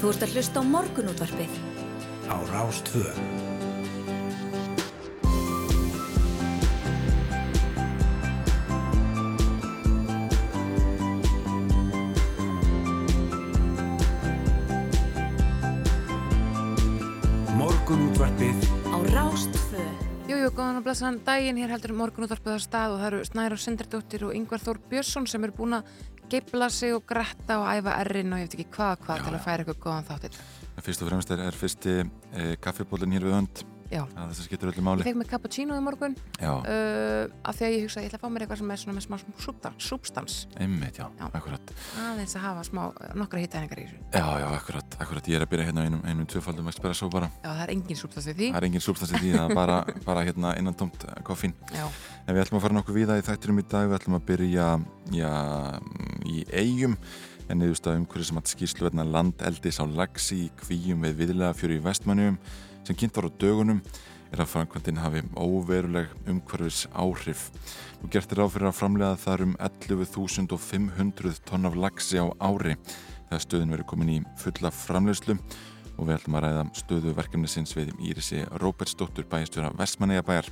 Þú ert að hlusta á morgunútvarpið. Á Rástvö. Morgunútvarpið Á Rástvö. Jújú, góðan og blessan daginn, hér heldur morgunútvarpið á stað og það eru Snæra Sindardóttir og Yngvar Þór Björnsson sem eru búin að geibla sig og gretta og æfa errin og ég veit ekki hvað hvað til að færa eitthvað góðan þáttir. Fyrst og fremst er, er fyrsti e, kaffibólinn hér við hönd Já. að þess að skiptur öllu Ég máli fekk mig cappuccino í morgun. Uh, af því að ég hugsa að ég ætla að fá mér eitthvað sem er svona með smá súbstans einmitt, já, Já. akkurat. Aðeins að hafa smá, nokkra hittæningar í þessu. Já, já, akkurat, akkurat, ég er að byrja hérna einum, einum tvöfaldum espresso bara. Já, það er engin súbstans í því. Það er engin substans í því, það er bara, bara hérna innan tómt koffín. Já, En við ætlum að fara nokkuð víða í þættinum í dag, við ætlum að byrja já, í eigum en niðurstað umhverju sem að skýrslu verðna landeldis á lagsi í kvíum við viðlega fjöru í vestmannjum sem kynnt var á dögunum er að framkvæmdinn hafi óveruleg umhverfis áhrif. Nú gert er áfyrir að framlega þar um 11.500 tonn af lagsi á ári þegar stöðin verið komin í fulla framlegslu og við ætlum að ræða stöðu verkefnisins við Írisi Róbertsdóttur bæjastjóra Vestmanneigabæjar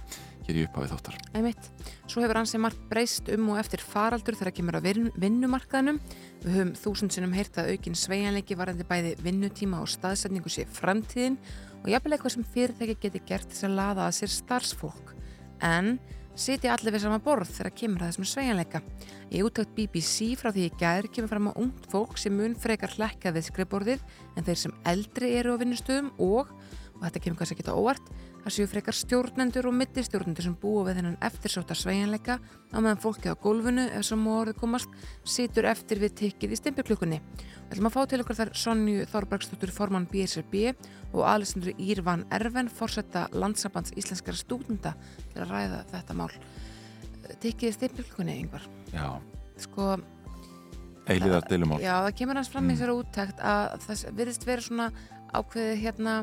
hér í upphafið þáttar. einmitt. Svo hefur ansið margt breyst um og eftir faraldur kemur að vin- vinnumarkaðnum. Við höfum þúsund sinnum heyrt að aukin sveianleiki varandi bæði vinnutíma og staðsetningu sé framtíðin og jafnvel eitthvað sem fyrirtæki geti gert þess að laða að sér starfsfólk. En sitja allir við sama borð þegar kemur að þessum sveianleika. Í útökt BBC frá því í gær kemur fram að ungt fólk sem mun frekar hlekka við skrifborðið en þeir sem eldri eru á vinnustöðum og, og þetta kemur kannski ekki á óvart, það séu frekar stjórnendur og millistjórnendur sem búa við þennan eftirsóta sveigjanleika á meðan fólkið á gólfinu, ef svo orðið komast, situr eftir við tikkið í stimpilklukkunni. Við ætlum að fá til okkur þar Sonju Þorbergsdóttur formann BSRB og Alessandru Írvan Erven, forsetta landsabands íslenskara stúdenda til að ræða þetta mál. Tikkið í stimpilklukkunni, yngvar. Já, Sko, eiliðar deilumál. Já, það kemur hans fram í Mm. þessari úttækt að það virðist vera svona ákveðið hérna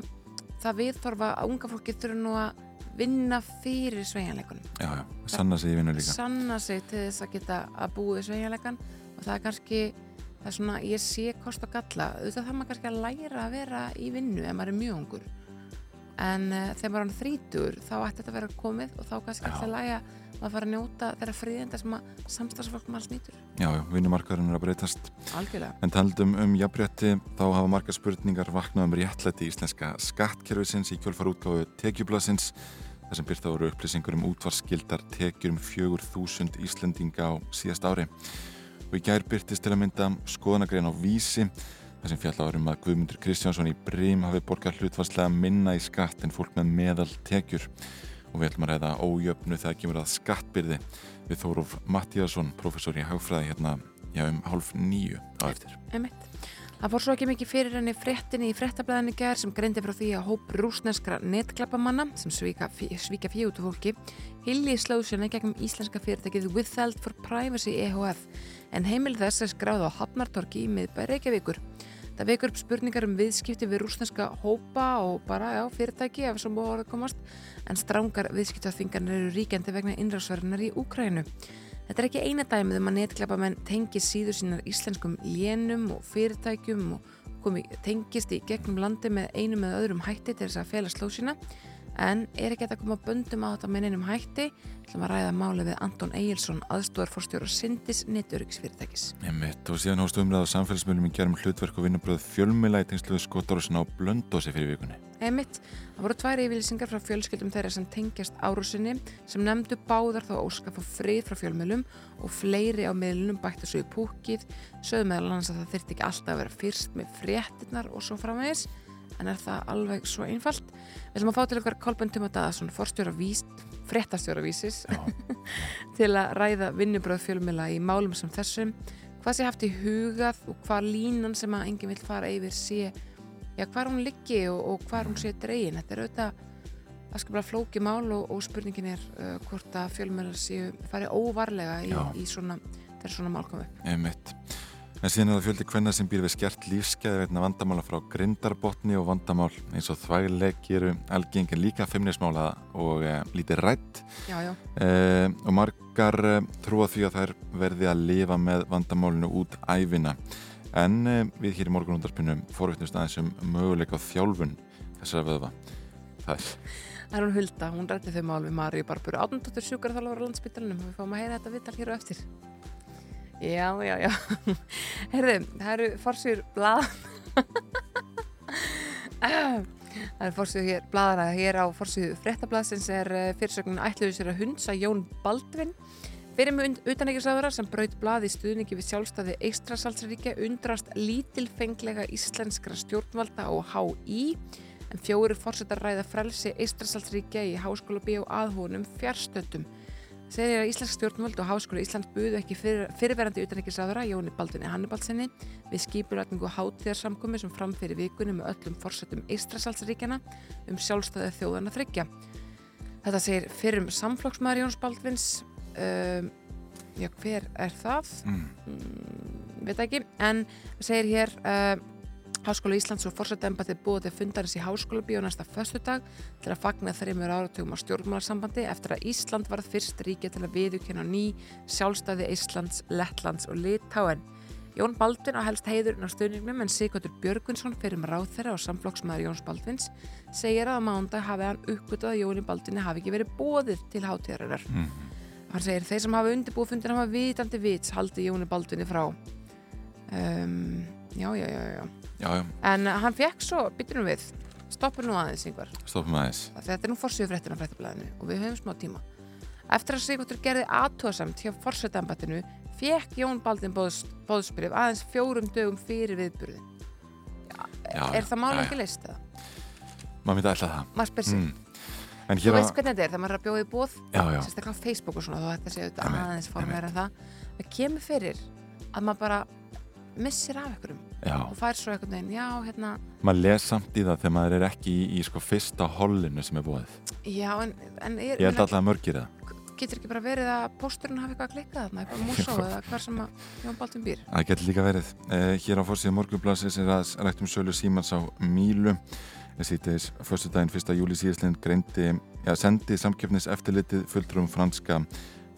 það viðþorfa að unga fólki þurfa nú að vinna fyrir sveigjanleikunum. Já, já, sanna sig í vinnu líka. Sanna sig til þess að geta að búa við sveigjanleikan og það er kannski, það er svona, ég sé kost og galla, auðvitað það maður kannski að læra að vera í vinnu ef maður er mjög ungur. En uh, þegar maður er þrítur þá ætti þetta að vera komið og þá kannski alltaf læga að fara að njóta þeirra fríðenda sem að samstagsfólk mann snýtur. Já, vinnumarkaðurinn er að breytast. Algjörlega. En taldum um jafnrétti, þá hafa marga spurningar vaknað um réttlæti íslenska skattkerfisins í kjölfar útgáfu tekjublasins, þar sem byrta voru upplýsingur um útvarskildar tekjur um 4.000 Íslendinga á síðast ári. Og í gær byrtist til að mynda skoðanagrein á vísi, þar sem fjallar um að Guðmundur Kristjánsson í Brím hafi borgað hlutvarslega minna í skatt en fólk með meðal tekjur. Og við ætlum að ræða ójöfnu þegar kemur að skattbyrði við Þóróf Mattíasson, professor í hagfræði hérna já, um hálf nýju á eftir. Emitt. Það fór svo ekki mikið fyrir henni fréttinni í fréttablaðinni gær sem greindi frá því að hóp rúsneskra netklappamanna sem svíka, svíka fjögutu fólki hilli slóðsjöna gegnum íslenska fyrirtækið Withheld for Privacy EHF en heimil þess er skráð á Hafnartorki í miðbæri Reykjavíkur. Það vekur upp spurningar um viðskipti við rúsneska hópa og bara já, fyrirtæki ef svo móður að komast en strángar viðskiptaþvingarnir eru ríkjandi vegna innrásverðinar í Úkrænu. Þetta er ekki eina dæmið um að netklapamenn tengi síður sínar íslenskum lénum og fyrirtækjum og komi, tengist í gegnum landi með einu með öðrum hætti til þess að fela sló sína en er ekki að koma böndum á þetta með einum hætti til að ræða máli við Anton Egilson aðstúarforstjóra Sindis netöryggsfyrirtækis. Einmitt, og síðan hóstu umræða á samfélagsmiðlum í gerum hlutverk og í tengslu skotárusin á blöndósi fyrir vikunni. Einmitt, það voru tvær yfirlýsingar frá fjölskyldum þeirra sem tengjast árusinni sem nefndu báðar þá óska fá frið frá fjölmiðlum og fleiri á miðlunum bættu svo í púkið, sögðu meðal annars að það þyrfti ekki alltaf að vera fyrst með fréttinnar og svo framvegis, en er það alveg svo einfalt. Við ætlum að fá til okkar Kolbjörn Tuma Daðarsson, forstjóra víst, fréttastjóra vísis, til að ræða vinnubröð fjölmiðla í málum sem þessum, hvað sé haft í hugað og hvað línan sem að enginn vil fara yfir sé já, hvar hún liggi og, og hvar hún sé dregin. Þetta er auðvitað að skapla flóki mál og, og spurningin er uh, hvort að fjölmjölar séu farið óvarlega í, í svona, svona mál komu upp. Einmitt. En síðan er það fjöldi kvenna sem býr við skert lífskeiði vegna vandamála frá grindarbotni og vandamál eins og þvægleik eru algengin líka feimnismála og e, lítið rætt Já, já, e, og margar e, trúa því að þær verði að lifa með vandamálinu út æfina En við hér í morgunundarpinu fórvittnust aðeins um möguleika á þjálfun þessara vöðva. Það er... Það er hún Hulda, hún rætti þau mál við Maríu Barburu Átnundóttur sjúkar þálar á landsbytalanum og við fáum að heyra þetta vittal hér og eftir. Já, já, já. Herði, það eru fórsýr blað... það eru fórsýr hér blaðara hér á fórsýðu frettablaðsins er eh, fyrirsögnin ætluðu sér að hundsa Jón Baldvin Fyrir með utanækisraðara sem braut blað í stuðningi við sjálfstæði Eistrasaltsríkja undrast lítilfenglega íslenskra stjórnvalda og HÍ en fjóri fórsetar ræða frelsi Eistrasaltsríkja í háskóla B og aðhónum fjarstöldum. Segir að Íslensk stjórnvald og Háskóla Ísland buðu ekki fyrir, fyrirverandi utanækisraðara Jóni Baldvinni Hannibalsinni við skipurætningu hátíðarsamkomi sem framfyrir vikunni með öllum fórsetum Eistrasaltsríkjana um sjálfstæði þjóðana þryggja. Þetta segir fyrrum samflokksmaður Jóns Baldvins um, já, hver er það? Mm. Mm, veit ekki, en segir hér uh, Háskóla Íslands og fórsættembatið búið til fundarins í Háskóla bíó næsta föstudag til að fagna þreymur áratugum á stjórnmálarsambandi eftir að Ísland varð fyrst ríkja til að viðukjöna ný sjálfstæði Íslands, Lettlands og Litáen. Jón Baldvin á helst heiðurinn á stöðningnum en Sigurdur Björgvinsson fyrir með ráð þeirra og samflokksmaður Jóns Baldvins segir að á mándag hafi hann uppgötað að Jóni Baldvinni hafi ekki verið bóðið til hátíðarinnar. Mm. Hann segir þeir sem hafa undirbúið fundin hafa vitandi vits haldi Jóni Baldvinni frá. Um, já, já, já, já. Já, já, En hann fekk svo, byttunum við, stoppur nú aðeins yngvar. stoppum aðeins. Þetta er nú forsýðu fréttina fréttablaðinu og við höfum smá tíma. Eftir að Sigurdur gerði aðtóðsamt hjá forsættambattinu fekk Jón Baldin bóðs, bóðsbrif aðeins fjórum dögum fyrir viðburðin. Já, er það máli já, ekki leist eða? Maður myndi alltaf það. Maður spyr sig. Mm. En Þú hér veist að... hvernig þetta er, þegar maður er að bjóða í bóð, sérstaklega á Facebook og svona, þá þetta séu þetta Einmitt, aðeins formera það. Það kemur fyrir að maður bara missir af einhverjum já. og fær svo einhvern veginn, já, hérna, Maður les samt í það þegar maður er ekki í, í sko fyrsta hollinu sem er búið. já, en, en er, Ég held alltaf að mörgir það. getur ekki bara verið að pósturinn hafi eitthvað að klikka þarna, eitthvað músó eða hver sem að Jón Baldvin býr. Það getur líka verið. Eh, hér á fórsíðu morgunblassis er að rættum sölu Símans á Mílu. Sýtis fyrstu daginn 1. júli síðastlind greindi, ja, sendi samkeppnis eftirlitið fulltrúum franska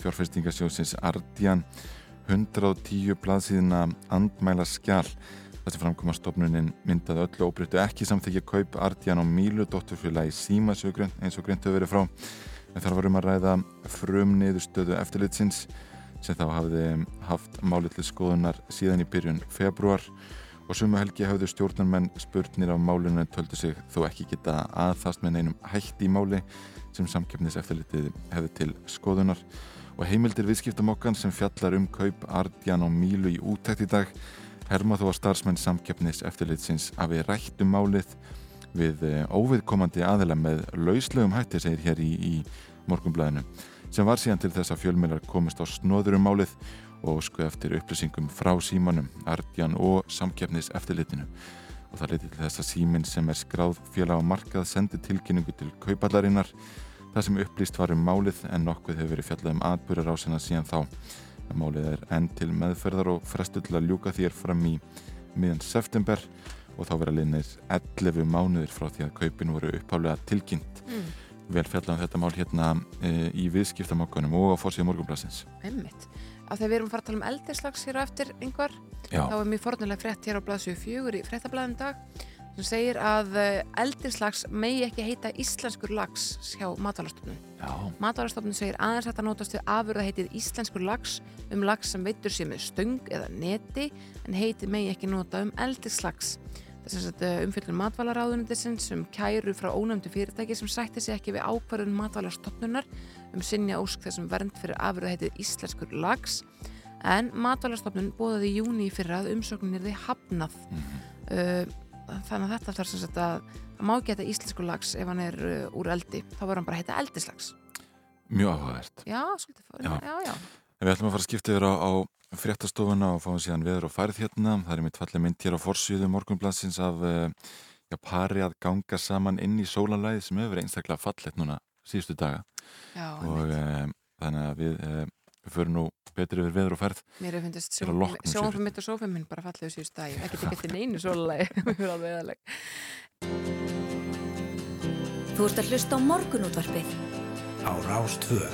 fjárfestingasjósins Ardian 110 blaðsíðina andmæla skjál þessi framkoma stofnunin myndaði öllu óbreyttu ekki samþykja kaup Ardian á Mílu dótturfélagi Símasjögrun eins og greint hefur verið frá. En þar var um að ræða frum niðurstöðu eftirlitsins sem þá hafði haft málið til skoðunar síðan í byrjun februar og sumu helgi hafðu stjórnarmenn spurnir af málinu en töldu sig þó ekki geta aðfast með neinum hætti í máli sem samkeppnis eftirlitið hefði til skoðunar og heimildir viðskiptamokkan sem fjallar um kaup Ardian og Mílu í útækt í dag herma þó að starfsmenn samkeppnis eftirlitsins hafi rætt um málið við eh, óviðkomandi aðila með lauslegum hætti segir hér í, í morgunblæðinu sem var síðan til þess að fjölmjölar komist á snóður um málið og sko eftir upplýsingum frá símanum, Ardian og samkeppnis eftirlitinu og það leiti til þess að síminn sem er skráð félag á markað sendi tilkynningu til kaupallarinnar það sem upplýst var um málið en nokkuð hefur verið fjallað um atbyrjar ásina síðan þá. En málið er enn til meðferðar og frestu til að ljúka þér fram í miðan september og þá vera liðnir 11 mánuðir frá því að kaupin voru upphálega tilkynnt. Mm. vel fjallað um þetta mál hérna e, í viðskiptamokkanum og á fórsíðu morgunblassins Einmitt. Af því að við erum að fara að tala um eldislags hér á eftir yngvar, Já, þá er mjög fornulega frétt hér á blaðsjöu fjögur í fréttablaðum dag sem segir að eldislags megi ekki heita íslenskur lags hjá matalastofnun. Matalastofnun segir aðeins hægt að nótast við afurða heitið íslenskur lags um lags sem veitur sér með stöng eða neti en heitið megi ekki nota um eldislags. Þess að umfjöldun matvælaráðunindisins um kæru frá ónæmdu fyrirtæki sem sætti sig ekki við ákvarðun matvælarstofnunar um sinja ósk þessum vernd fyrir afurða heitið íslenskur lags en matvælarstofnun bóðaði í júni í fyrra að umsóknin er því hafnað uh, þannig að þetta þarf sem sagt að það má geta íslenskur lags ef hann er uh, úr eldi þá verður hann bara að heita eldislags mjög áhugavert já, svolítið Já. já, já. En Við ætlum að fara að skipta yfir á, á fréttastofuna og fáum síðan veður og færð hérna. Það er mitt fallið mynd hér á forsýðu morgunblansins af uh, já, pari að ganga saman inn í sólalæði sem hefur einstaklega fallet núna síðustu daga. já Og uh, þannig að við, uh, við fyrir nú betri yfir viður og ferð. Mér hefur fundist sjónfum mitt og sófum minn bara fallið úr síðust dag ekki tekið til neinu svolulegi Þú ert að hlusta á morgunútvarpið. Á Rástvöð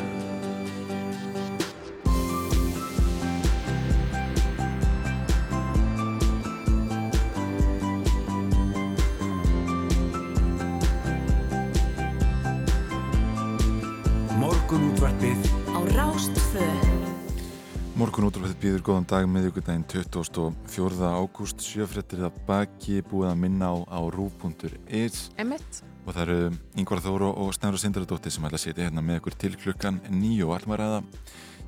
útvarpið á Rástföð Morgun útrúfið býður góðan dag miðugudaginn 24. ágúst. Sjöfrettir að baki búið að minna á, á rú.is og það eru Yngvar Þóru og Snæru Sindaradóttir sem ætla að setja hérna með ykkur til klukkan nýju og ætlum að ræða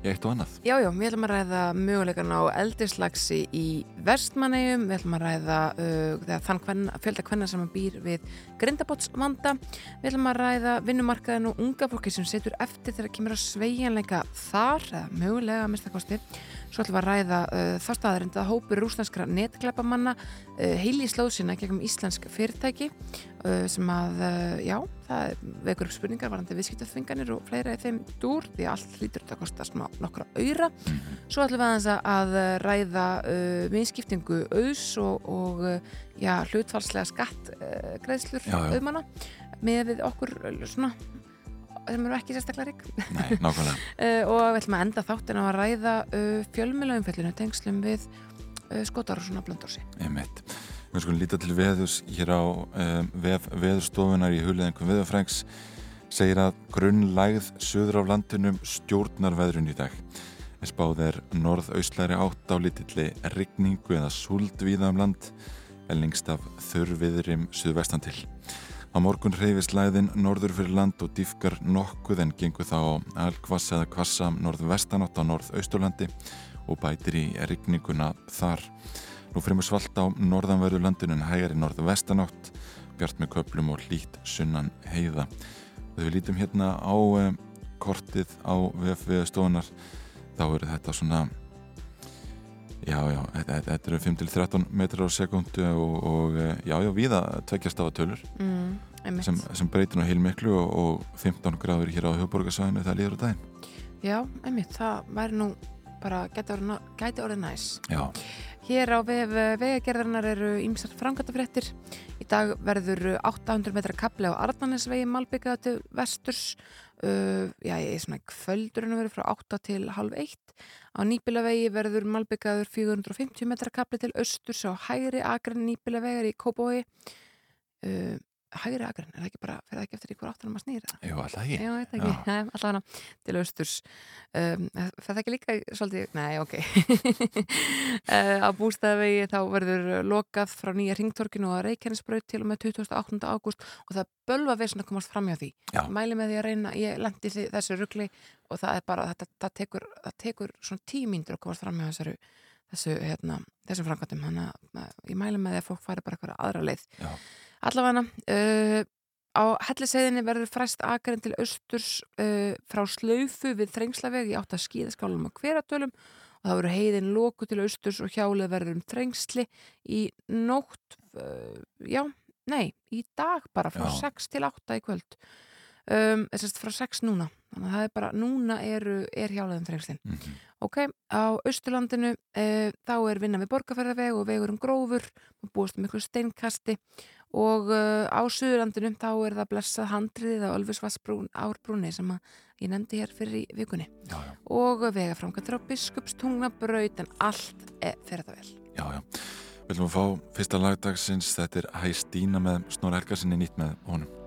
í eitt og annað. Já, já, við ætlum að ræða mögulegan á eldislagsi í vestmannegjum, við ætlum að ræða uh, þann hvern, fjölda hvenna sem býr við grindabótsvanda, við ætlum að ræða vinnumarkaðin og unga fólki sem setur eftir þegar kemur að sveigjanleika þar, eða mögulega að mista kosti. Svo ætlum við að ræða uh, þá staðarind að hópur rúsnarskra netkleipamanna uh, heili í slóðsina gegum íslensk fyrirtæki uh, sem að, uh, já, það vekur upp spurningar varandi viðskiptaþvinganir og fleira í þeim dúr því allt hlýtur þetta að kosta smá nokkra öyra. Svo ætlum við aðeins að ræða uh, viðskiptingu auðs og, og uh, já, hlutfalslega skattgreðslur auðmanna með við okkur svona sem eru ekki sérstaklega rík. Nei, nákvæmlega. Uh, og við ætlum að enda þáttin á að ræða uh, fjölmjölaumfellinu tengslum við uh, skotar og svona blöndorsi Einmitt. Við skulum líta til veðus hér á um, veð, veðurstofunar í hulið veðurfrængs segir að grunnlægð söður af landinum stjórnar veðrun í dag. Spáð er norðaustlæri átt á litilli rigningu eða súld viða um land en lengst af þurrviðrim söðvestan til Á morgun reyfist læðin norður fyrir land og dýfkar nokkuð en gengur þá alkvass eða kvassa norðvestanátt á norðausturlandi og bætir í rigninguna þar. Nú fremur svalt á norðanverðu landinu en hægar í norðvestanátt, bjart með köplum og lít sunnan heiða. Þegar við lítum hérna á eh, kortið á VF-stofunar þá eru þetta svona Já, já, þetta eru 5-13 metrar á sekundu og, og eh, já, já, viða tveggjast á að tölur mm, sem, sem breytir nú heil miklu og, og 15 gráður hér á höfuborgarsvæðinu það líður á daginn. Já, einmitt, það væri nú bara gæti orðið, næs. Já. Hér á vegagerðarnar eru ýmsar framkvæmtafréttir. Í dag verður 800 metra kapli á Arnanesvegi Malbyggaða til vesturs Uh, já, ég er svona kvöldurinn að vera frá 8 til halv 1 á Nýbilavegi verður malbyggaður 450 metra kapli til austurs á hægri agrin Nýbilavegar í Kóbói uh, hægri agrin, er það ekki bara, fer það ekki eftir í hver áttanum að snýra? Jú, alltaf ekki. Já, þetta ekki, Já. alltaf hana til austurs. Um, fer það ekki líka svolítið, nei, ok. uh, á bústæðavegi þá verður lokað frá nýja ringtorkinu og Reykjanesbröð til og með 28. ágúst og það bölva við svona að komast fram hjá því. Já. Mæli með því að reyna, ég lendi þessu ruggli og það er bara, þetta, það tekur, það tekur svona tímíndur að komast fram hjá þessari þessu, hérna, þessum framkvæmtum þannig að ég mæli með því að fólk færi bara eitthvað aðra leið Já. Allavega uh, á helliseiðinni verður fræst akarinn til austurs uh, frá slaufu við þrengslaveg í átt að skíðaskálum og hveratölum og það verður heiðin lóku til austurs og hjálið verður um þrengsli í nótt uh, já, nei, í dag bara frá Já. 6 til 8 í kvöld um, þessast frá 6 núna þannig að það er bara, núna eru, er hjáleðum þrengslinn Mm -hmm. Ok, á Östurlandinu eh, þá er vinna við borgarferðarveg og vegur um grófur og búist um miklu steinkasti og eh, á Suðurlandinu þá er það blessað handriðið á Ölfusvassbrún árbrúni sem ég nefndi hér fyrir í vikunni Já, já, og vegaframkvæmdur á Biskupstungnabraut en allt er fyrir það vel. já, já. Við viljum að fá fyrsta lagdagsins, þetta er Hæ Stína með Snóra Helgarsinni nýtt með honum.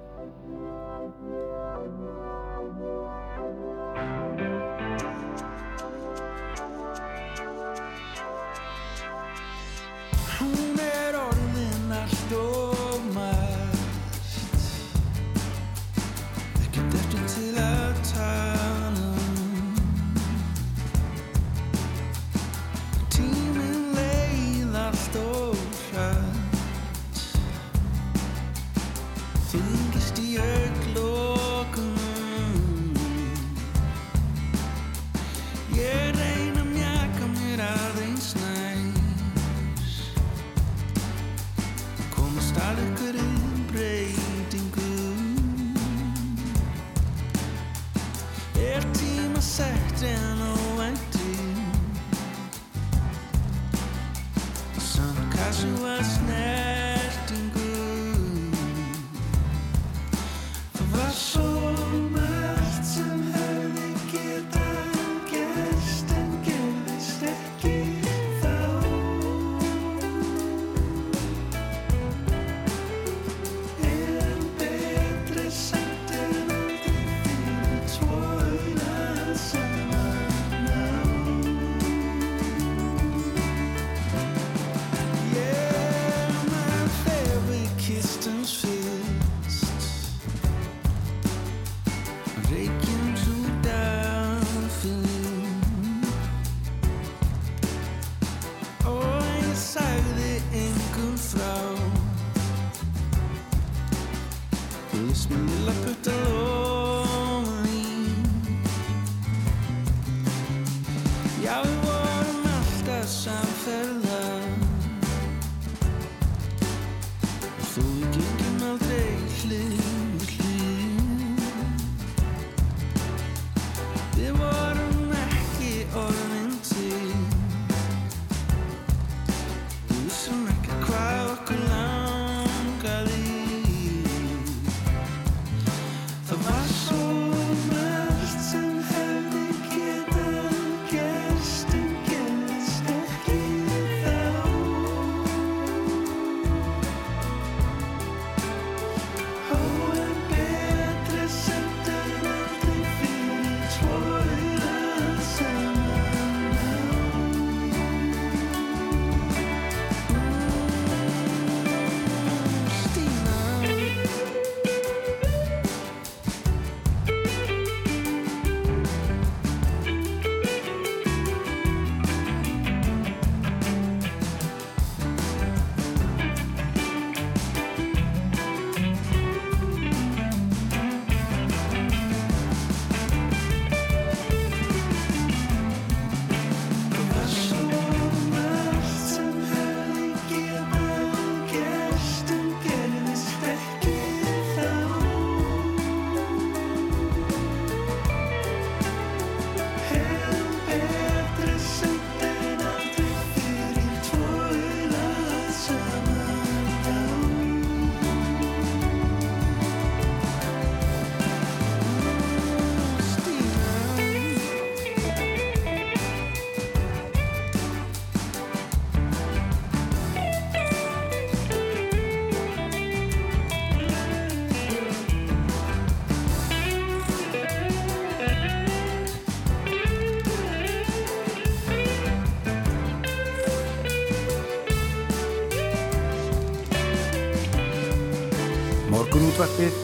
Morgunútvarpið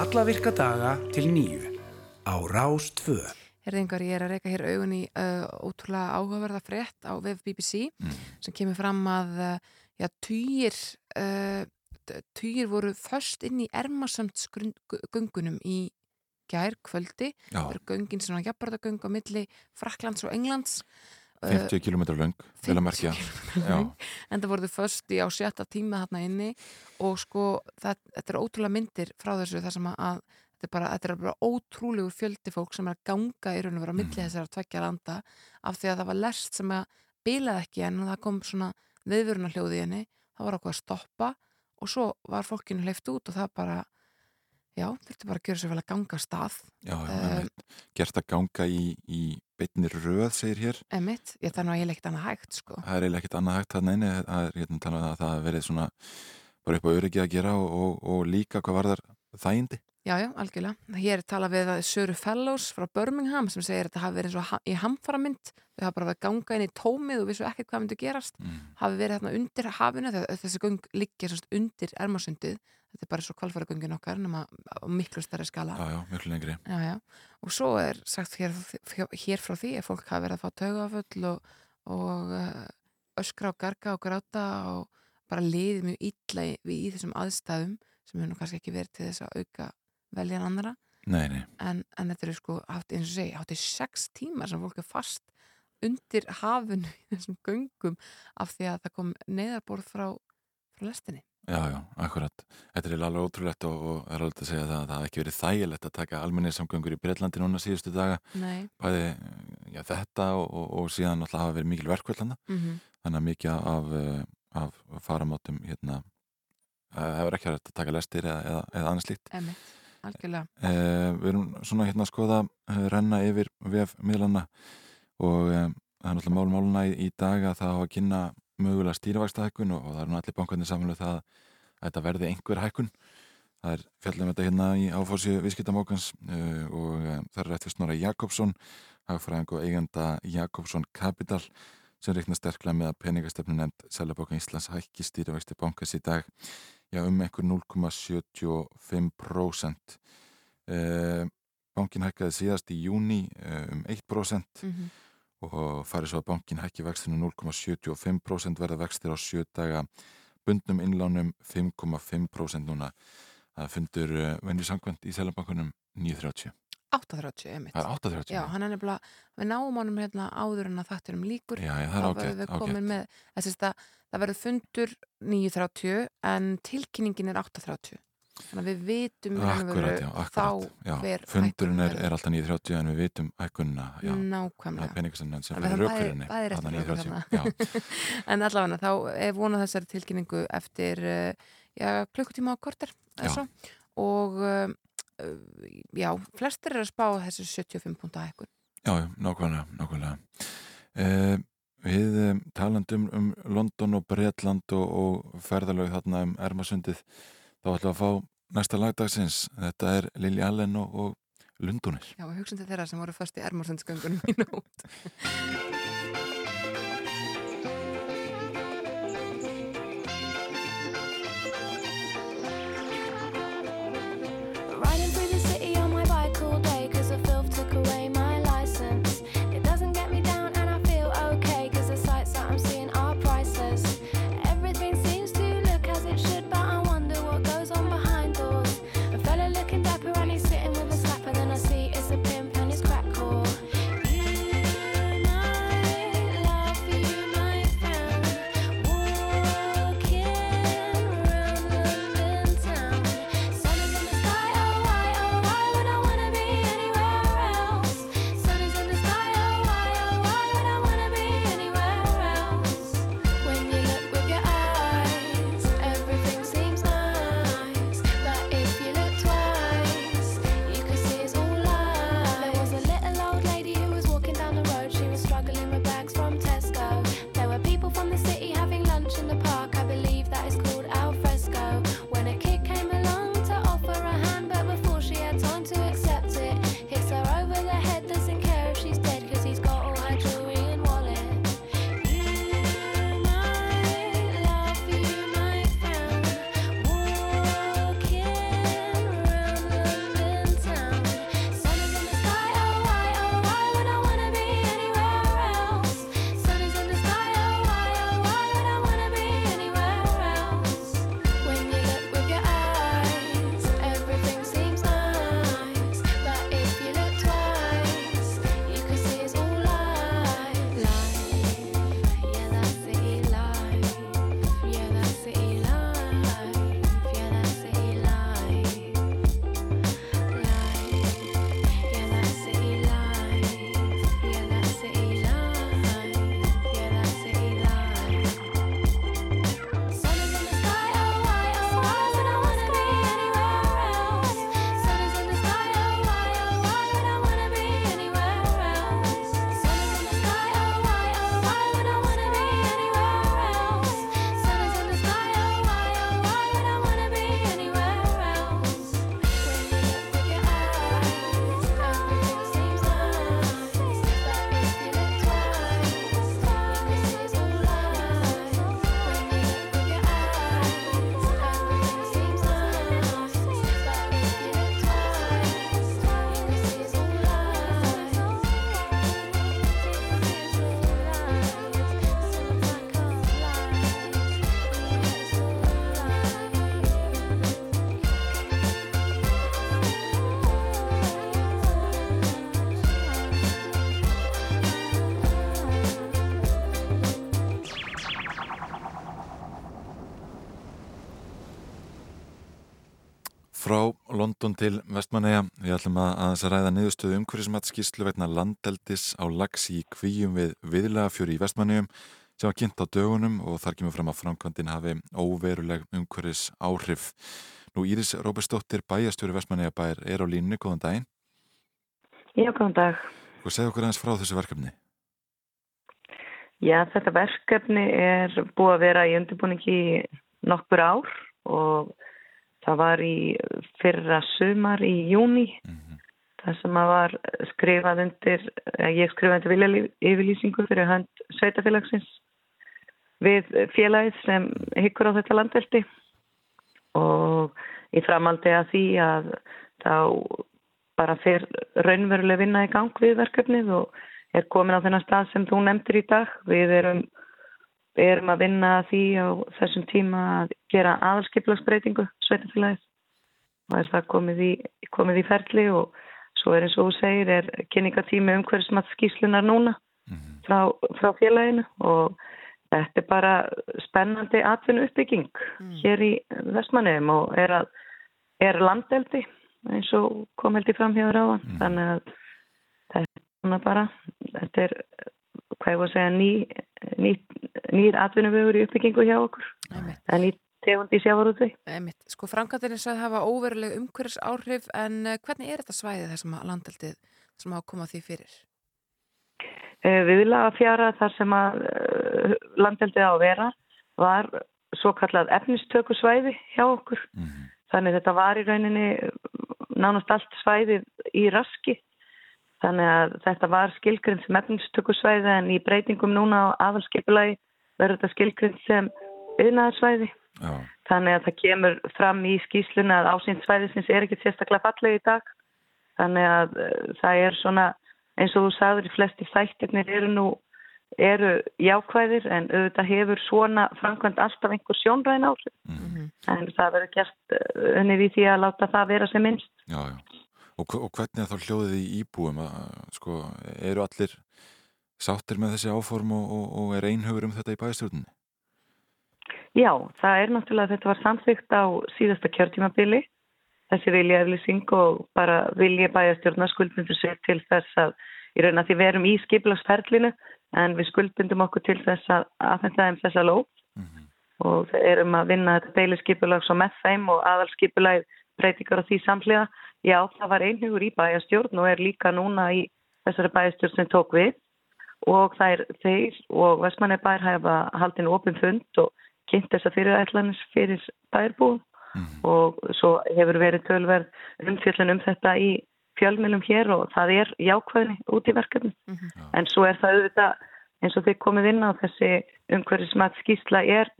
alla virka daga til nýju á Rás 2. Herðingar, ég er að reyka hér augun í uh, ótrúlega áhugaverða frétt á vef BBC sem kemur fram að uh, já, týjir uh, týjir voru först inn í ermasamtsgöngunum í gær kvöldi. Já. Það eru göngin svona jafnbarðagöng á milli Fraklands og Englands. 50 km löng, vel að merkja. 50 Já. löng. en það voruð först í á sjötta tíma þarna inni og sko það, þetta er ótrúlega myndir frá þessu þar sem að, að þetta, er bara, þetta er bara ótrúlegur fjöldi fólk sem er að ganga í raun og vera á milli Mhm. þessar að tvekja landa af því að það var lest sem að bilaði ekki en það kom svona viðvöruna hljóði henni það var okkur að stoppa og svo var fólkinu hleyft út og það bara já, þurfti bara að gjöra sér vel að ganga stað Já, já, Um, um, gert að ganga í, í beinni röð, segir hér. emitt, ég það er nú eiginlega ekkert annað hægt sko. Það er ekkert annað hægt þarna inni. Það er hérna talað um að það verið svona bara upp á öryggi að gera og, og, og líka hvað var þar þægindi. Já, já, algjörlega. Hér er talað við að Söru Fellows frá Birmingham sem segir að þetta hafi verið ha- í hamfaramynd þau hafa bara verið að ganga inn í tómið og vissu ekki hvað myndi gerast Mm. hafi verið hérna undir hafinu þessi göng liggja undir ermarsundið þetta er bara svo kvalfæragöngin okkar nema á miklu stærri skala Já, já, miklu lengri. Já, já. Og svo er sagt hér, hér frá því að fólk hafi verið að fá taugaföll og, og öskra og garga og gráta og bara liðið mjög illa í, í þessum aðstæðum sem hefur nú kannski ekki verið til þess að auka veljan annara Nei, nei. en, en þetta eru sko, hátt, eins og segi, hátt í sex tímar sem fólk er fast undir hafinu í þessum göngum af því að það kom neðarborð frá, frá lestinni. Já, já, akkurat. Þetta er alveg ótrúlegt og, og er alveg að segja það að það hafi ekki verið þægilegt að taka almennir samgöngur í Breitlandi núna síðustu daga. Nei. Bæði já, þetta og, og, og síðan náttúrulega hafa verið mikil verkvöldlanda. Mm Þannig að mikið af, eh, af faramátum hérna eh, hefur ekki hægt að taka lestir eða, eða, eða annars slíkt. Emitt, algjörlega. Eh, við erum svona hérna að skoða eh, renna yfir vef miðlana og eh, það er náttúrulega mál máluna í, í dag að það hafa að kynna mögulega stýrivægstahækkun og, og það er nú allir bankarnir samanlega það að þetta verði einhver hækkun. Það er fjallum þetta hérna í áfórsi viðskiptamókans uh, og uh, það er rétt fyrir Snorra Jakobsson, hagfræðing og eigenda Jakobsson Capital sem reikna sterklega með að peningastefnu nefnd Sælabokan Íslands hækki stýrivexti bankans í dag já, um einhver 0,75%. Uh, bankin hækkaði síðast í júni uh, um 1% Mm og farið svo að bankin hækki vextinu 0,75% verða vextir á sjö daga bundnum innlánum 5,5% núna. Það fundur uh, venju samkvæmt í Sælabankunum 9.30. 8.30, emitt. Það er 8.30. Já, hann er nefnilega, við náum honum hérna áður en að þátturum líkur. Já, já, það er ágætt, ágætt. með, þess að það verður fundur 9.30 en tilkynningin er 8.30. Þannig að við vitum Akkurat, já, akkurat. þá Já, hver fundurinn er, er alltaf 9.30 en við vitum það er Nákvæmlega. það þarna fyrir okkur 9.30. þarna. Já, en allavega þá er vonað þessari tilkynningu eftir uh, já, klukkutíma á korter og uh, já, flestir eru að spá þessu 75 púnta hækkun. já, já, nákvæmlega, nákvæmlega. Uh, við um, talandum um London og Bretland og, og ferðalög þarna um Ermasundið, þá ætlum við að fá næsta lagdagsins. Þetta er Lili Allen og, og Lundunir. Já, og hugsun til þeirra sem voru först í ermarsundsgöngunum í nót. London til Vestmanneja við ætlum að, þess að ræða niðurstöðu umhverfismatskíslu vegna landeldis á lags í kvíum við viðlagafjöri í Vestmannejum sem var kynnt á dögunum og þar kemur fram að framkvæmdin hafi óveruleg umhverfis áhrif. Nú Íris Róbersdóttir bæjastjóri Vestmanneja bær er á línu, góðan daginn. Já, góðan dag. Og segðu okkur aðeins frá þessu verkefni. Já, þetta verkefni er búið að vera í undirbúningi nokkur ár og það var í fyrra sumar í júni Mhm. þar sem að var skrifað undir, ég skrifað undir vilja yfirlýsingu fyrir hönd sveitafélagsins við félagið sem hyggur á þetta landeldi og í framaldi að því að þá bara fer raunveruleg vinna í gang við verkefnið og er komin á þennan stað sem þú nefndir í dag. Við erum, erum að vinna að því á þessum tíma að gera aðalskiplagsbreytingu sveitafélagið og er það komið í, komið í ferli og svo er eins og þú segir er kynningatími umhverfismat skýslunar núna Mhm. frá, frá félaginu og þetta er bara spennandi atvinnu uppbygging hér í Vestmannum og er, að, er landeldi eins og kom held í fram hjá ráðan. Þannig að þetta er bara þetta er, hvað ég var að segja ný, ný, nýr atvinnuvögur í uppbyggingu hjá okkur Einmitt. en í tegund í sjávarútvei Einmitt. Sko er svo að hafa óveruleg umhverfis áhrif en eh, hvernig er þetta svæðið þar sem að landeldið sem að koma því fyrir? Viðlaga fjara þar sem að landeldið á að vera var svo kallað efnistökusvæði hjá okkur. Mhm. Þannig þetta var í rauninni nánast allt svæðið í raski. Þannig að þetta var skilgrind sem efnistökusvæði en í breytingum núna á aðalskipulagi verður þetta skilgrind sem yðnaðarsvæði. Þannig að það kemur fram í skýsluna að ásýnd svæðisins er ekki sérstaklega falleg í dag. Þannig að uh, það er svona, eins og þú sagður, í flesti þættirnir eru nú eru jákvæðir en auðvitað hefur svona framkvæmt alltaf einhver sjónræn áhrif. Mhm. En það verður gert uh, unnið í því að láta það vera sem minnst. já, já. Og, og hvernig er þá hljóðið í íbúum? Að, sko, eru allir sáttir með þessi áform og, og, og er einhugur um þetta í bæðstjórnni? Já, það er náttúrulega þetta var samþygt á síðasta kjörtímabili, þessi vilja eflýsing og bara vilja bæjastjórna skuldbundur sér til þess að í raun að því við erum í skiplagsferlinu en við skuldbundum okkur til þess að aðfenda þeim þessa lóð Mhm. og við erum að vinna þetta deilisskipulag svo með þeim og aðalskipulag breytingar á því samhliða. Já, það var einhugur í bæjastjórn og er líka núna í þessari bæjastjórn sem tók við og það er þeir og Vestmanni bær hafa haldin opin fund og kynnt þessa fyrirætlanins fyrir bærbúum Mhm. og svo hefur verið tölverð umfjöllun um þetta í fjölmjölum hér og það er jákvæðni út í verkefni. Mhm. En svo er það auðvitað eins og þið komið inn á þessi umhverfismat skýsla er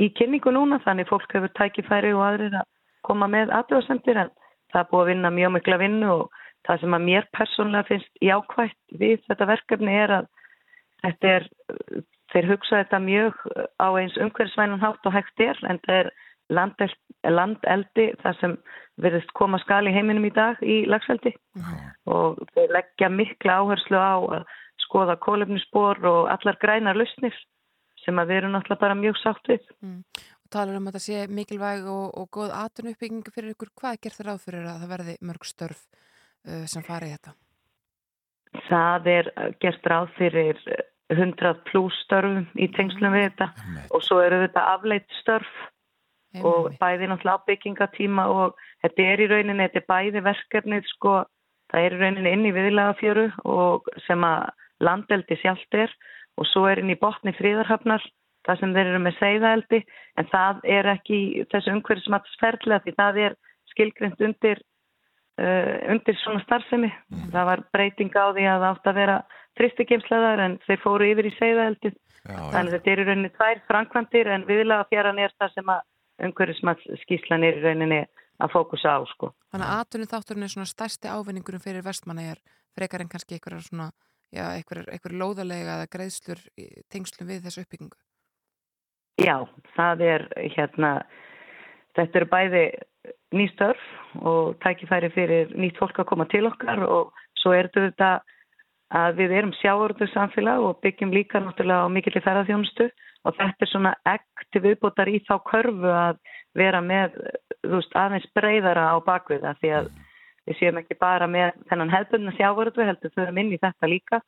í kynningu núna þannig fólk hefur tækifæri og aðrir að koma með aðdjóðsendir en það er búið að vinna mjög mikla vinnu og það sem að mér persónlega finnst jákvætt við þetta verkefni er að þetta er, þeir hugsa þetta mjög á eins umhverfisvænan hátt og hægt er en það er landeld, landeldi það sem verðist koma skal í heiminum í dag í lagseldi og þeir leggja mikla áherslu á að skoða kólefnisspor og allar grænar lausnir sem að við erum náttúrulega bara mjög sátt við. Og talar um að það sé mikilvæg og, og góð atvinnu uppbyggingu fyrir ykkur. Hvað er gert þér ráð fyrir að það verði mörg störf uh, sem fari í þetta? Það er gert ráð fyrir 100 pluss störfum í tengslum við þetta Einmitt. og svo eru þetta afleitt störf og Einmitt. bæði náttúrulega ábyggingatíma og þetta er í rauninni, þetta er bæði verkefnið sko, það er í rauninni inn í viðlagafjöru og sem að landeldi sjálft er og svo er inn í botni fríðarhafnar það sem þeir eru með seiðaeldi en það er ekki í þessu umhverfismatsferðlega því það er skilgrind undir uh, undir svona starfsemi. Það var breyting á því að það átt að vera þristigeimslaðar en þeir fóru yfir í seiðaeldið Já, já. Þannig að þetta er í rauninni tvær framkvæmdir en viðlaga fjaran er það sem að umhverfismatskíslan er í rauninni að fókusa á sko. Þannig að atvinnu þátturinn er svona stærsti ávinningurum fyrir vestmannegar frekar en kannski einhverjar svona, já, einhverjar, einhverjar lóðalega eða greiðslur tengslum við þessu uppbyggingu. Já, það er hérna, þetta eru bæði nýstörf og tækifæri fyrir nýtt fólk að koma til okkar og svo er þetta að við erum sjáurðu samfélag og byggjum líka náttúrulega á mikill í ferðarþjónustu og þetta er svona egg til viðbútar í þá körfu að vera með þú veist, aðeins breyðara á bakviða því að við séum ekki bara með þennan hefðbundna sjáurðu heldur þurfum inn í þetta líka.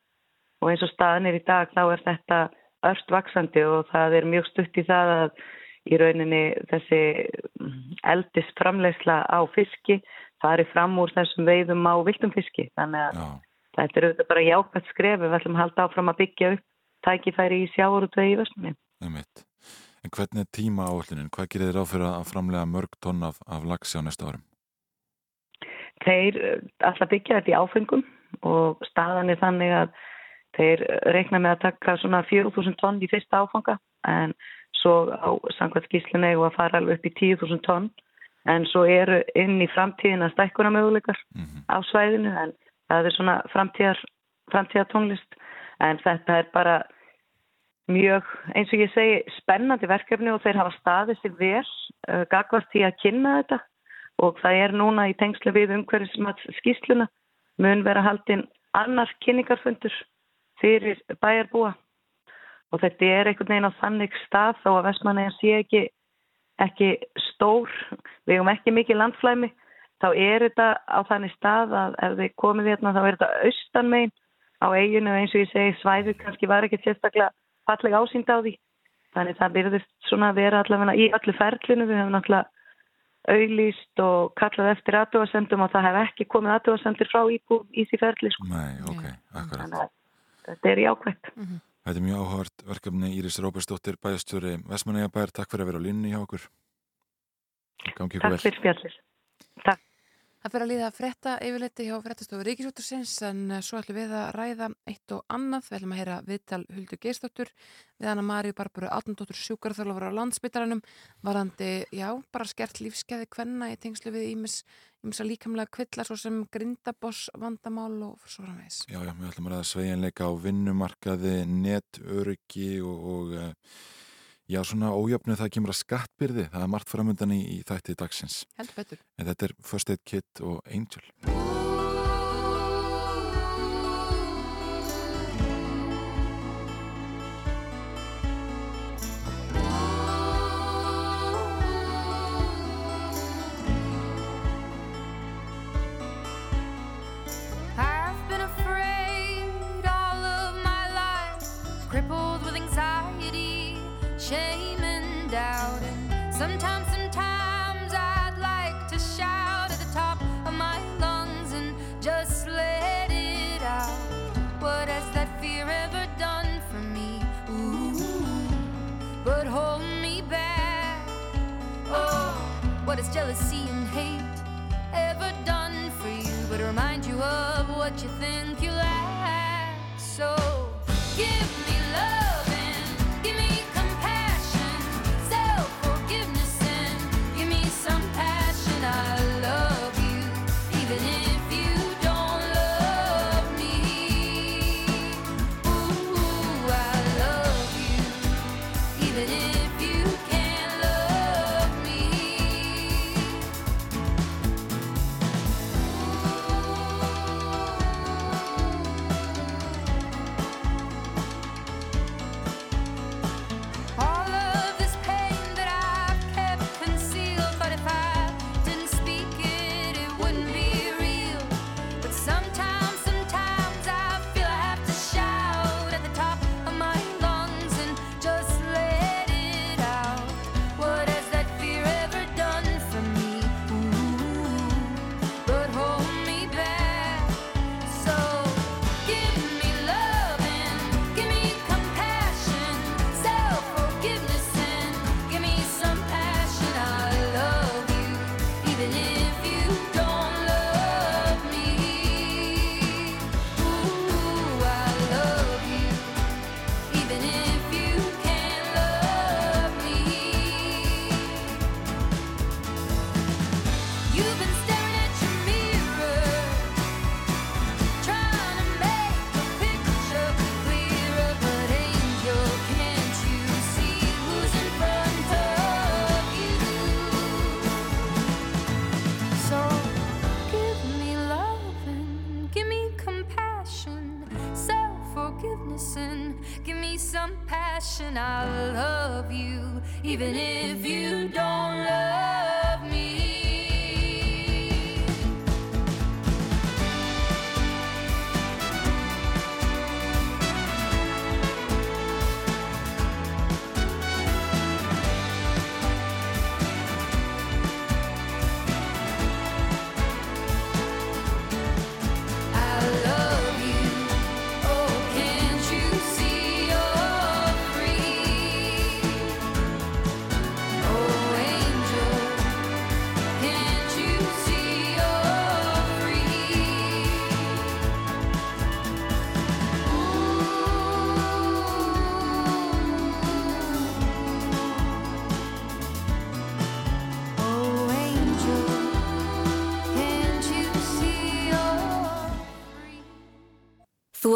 Og eins og staðin er í dag þá er þetta örst vaksandi og það er mjög stutt í það að í rauninni þessi eldist framlegsla á fiski fari fram úr þessum veiðum á viltum fiski þannig að Já, þetta er auðvitað bara jákvæmt skref við ætlum að halda áfram að byggja upp tækifæri í sjáurútvegi í versmunni. einmitt. En hvernig er tíma áallunin? Hvað gerir þið ráð fyrir að framlega mörg tonn af, af lagsi á næsta árum? Þeir eh, að byggja þetta í áfengum og staðan er þannig að þeir eh, reikna með að taka svona 4.000 tonn í fyrsta áfanga en svo á samkvæmt skýslunni og að fara alveg upp í 10.000 tonn. En svo eru inn í framtíðina stækkuna möguleikar Mm á svæðinu en það er svona framtíðar, framtíðar tónlist en þetta er bara mjög, eins og ég segi, spennandi verkefni og þeir hafa staðið sér vel uh, gagvart í að kynna þetta. Og það er núna í tengslu við umhverfismat skýsluna mun vera haldinn annar kynningarfundur fyrir bæjarbúa. Og þetta er einhvern veginn á þannig stað þó að Vestmannegar sé ekki, ekki stór, við hefum ekki mikið landflæmi þá er þetta á þannig stað að ef þið komið hérna þá er þetta austan megin. Á eiginu eins og ég segi svæðið kannski var ekki sérstaklega fallega ásýnd á því. Þannig það byrðist svona að vera allavega í öllu ferlinu. Við hefum náttúrulega auðlýst og kallað eftir aðdóðasendum og það hef ekki komið aðdóðasendir frá íbú í því ferli sko. Nei, ok, akkurat. Þetta er jákvæmt Þetta er mjög áhugavert verkefni Íris Róbersdóttir, bæjastjóri Vestmannegjabæjar. Takk fyrir að vera á línni hjá okkur. Takk fyrir spjallir Takk Það fyrir að líða frétta yfirleiti hjá fréttastofu Ríkisútursins en eh, svo ætlum við að ræða eitt og annað. Við ætlum að heyra viðtal Huldu Geistóttur við hana Maríu Barbaru Átnandóttur sjúkarþjálfur á landsbytaranum varandi, já, bara skert lífskeiði kvenna í tengslu við ímis, að líkamlega kvilla svo sem grindaboss vandamál og svo framvegs. Já, já, við ætlum að ræða sveigjanleika á vinnumarkaði, netöryggi og, og eh, já, svona ójöfnu það kemur að skattbyrði. Það er margt framöndan í, í þætti dagsins. Heldur betur. En þetta er First Aid Kit og Angel. Of what you think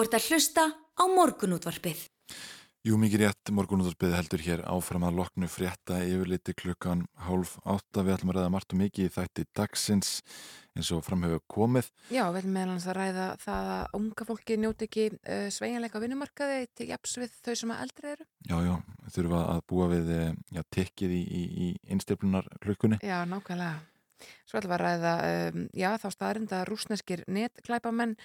Þú ert að hlusta á morgunútvarpið. Jú, mikið rétt morgunúðarbyggði heldur hér áfram að loknu frétta yfirliti klukkan hálf átta. Við ætlum að ræða margt og mikið í þætti dagsins eins og framhefur komið. Já, við ætlum meðal hans að ræða það að unga fólki njóti ekki uh, sveigjanleika á vinnumarkaði til japs við þau sem að eldri eru. Já, já, þurfa að búa við já, tikkið í, í, í innsteflunar klukkunni. Já, nákvæmlega. Svo ætlum við að ræða, um, já, þá staðarinda rúsneskir netklæpamenn,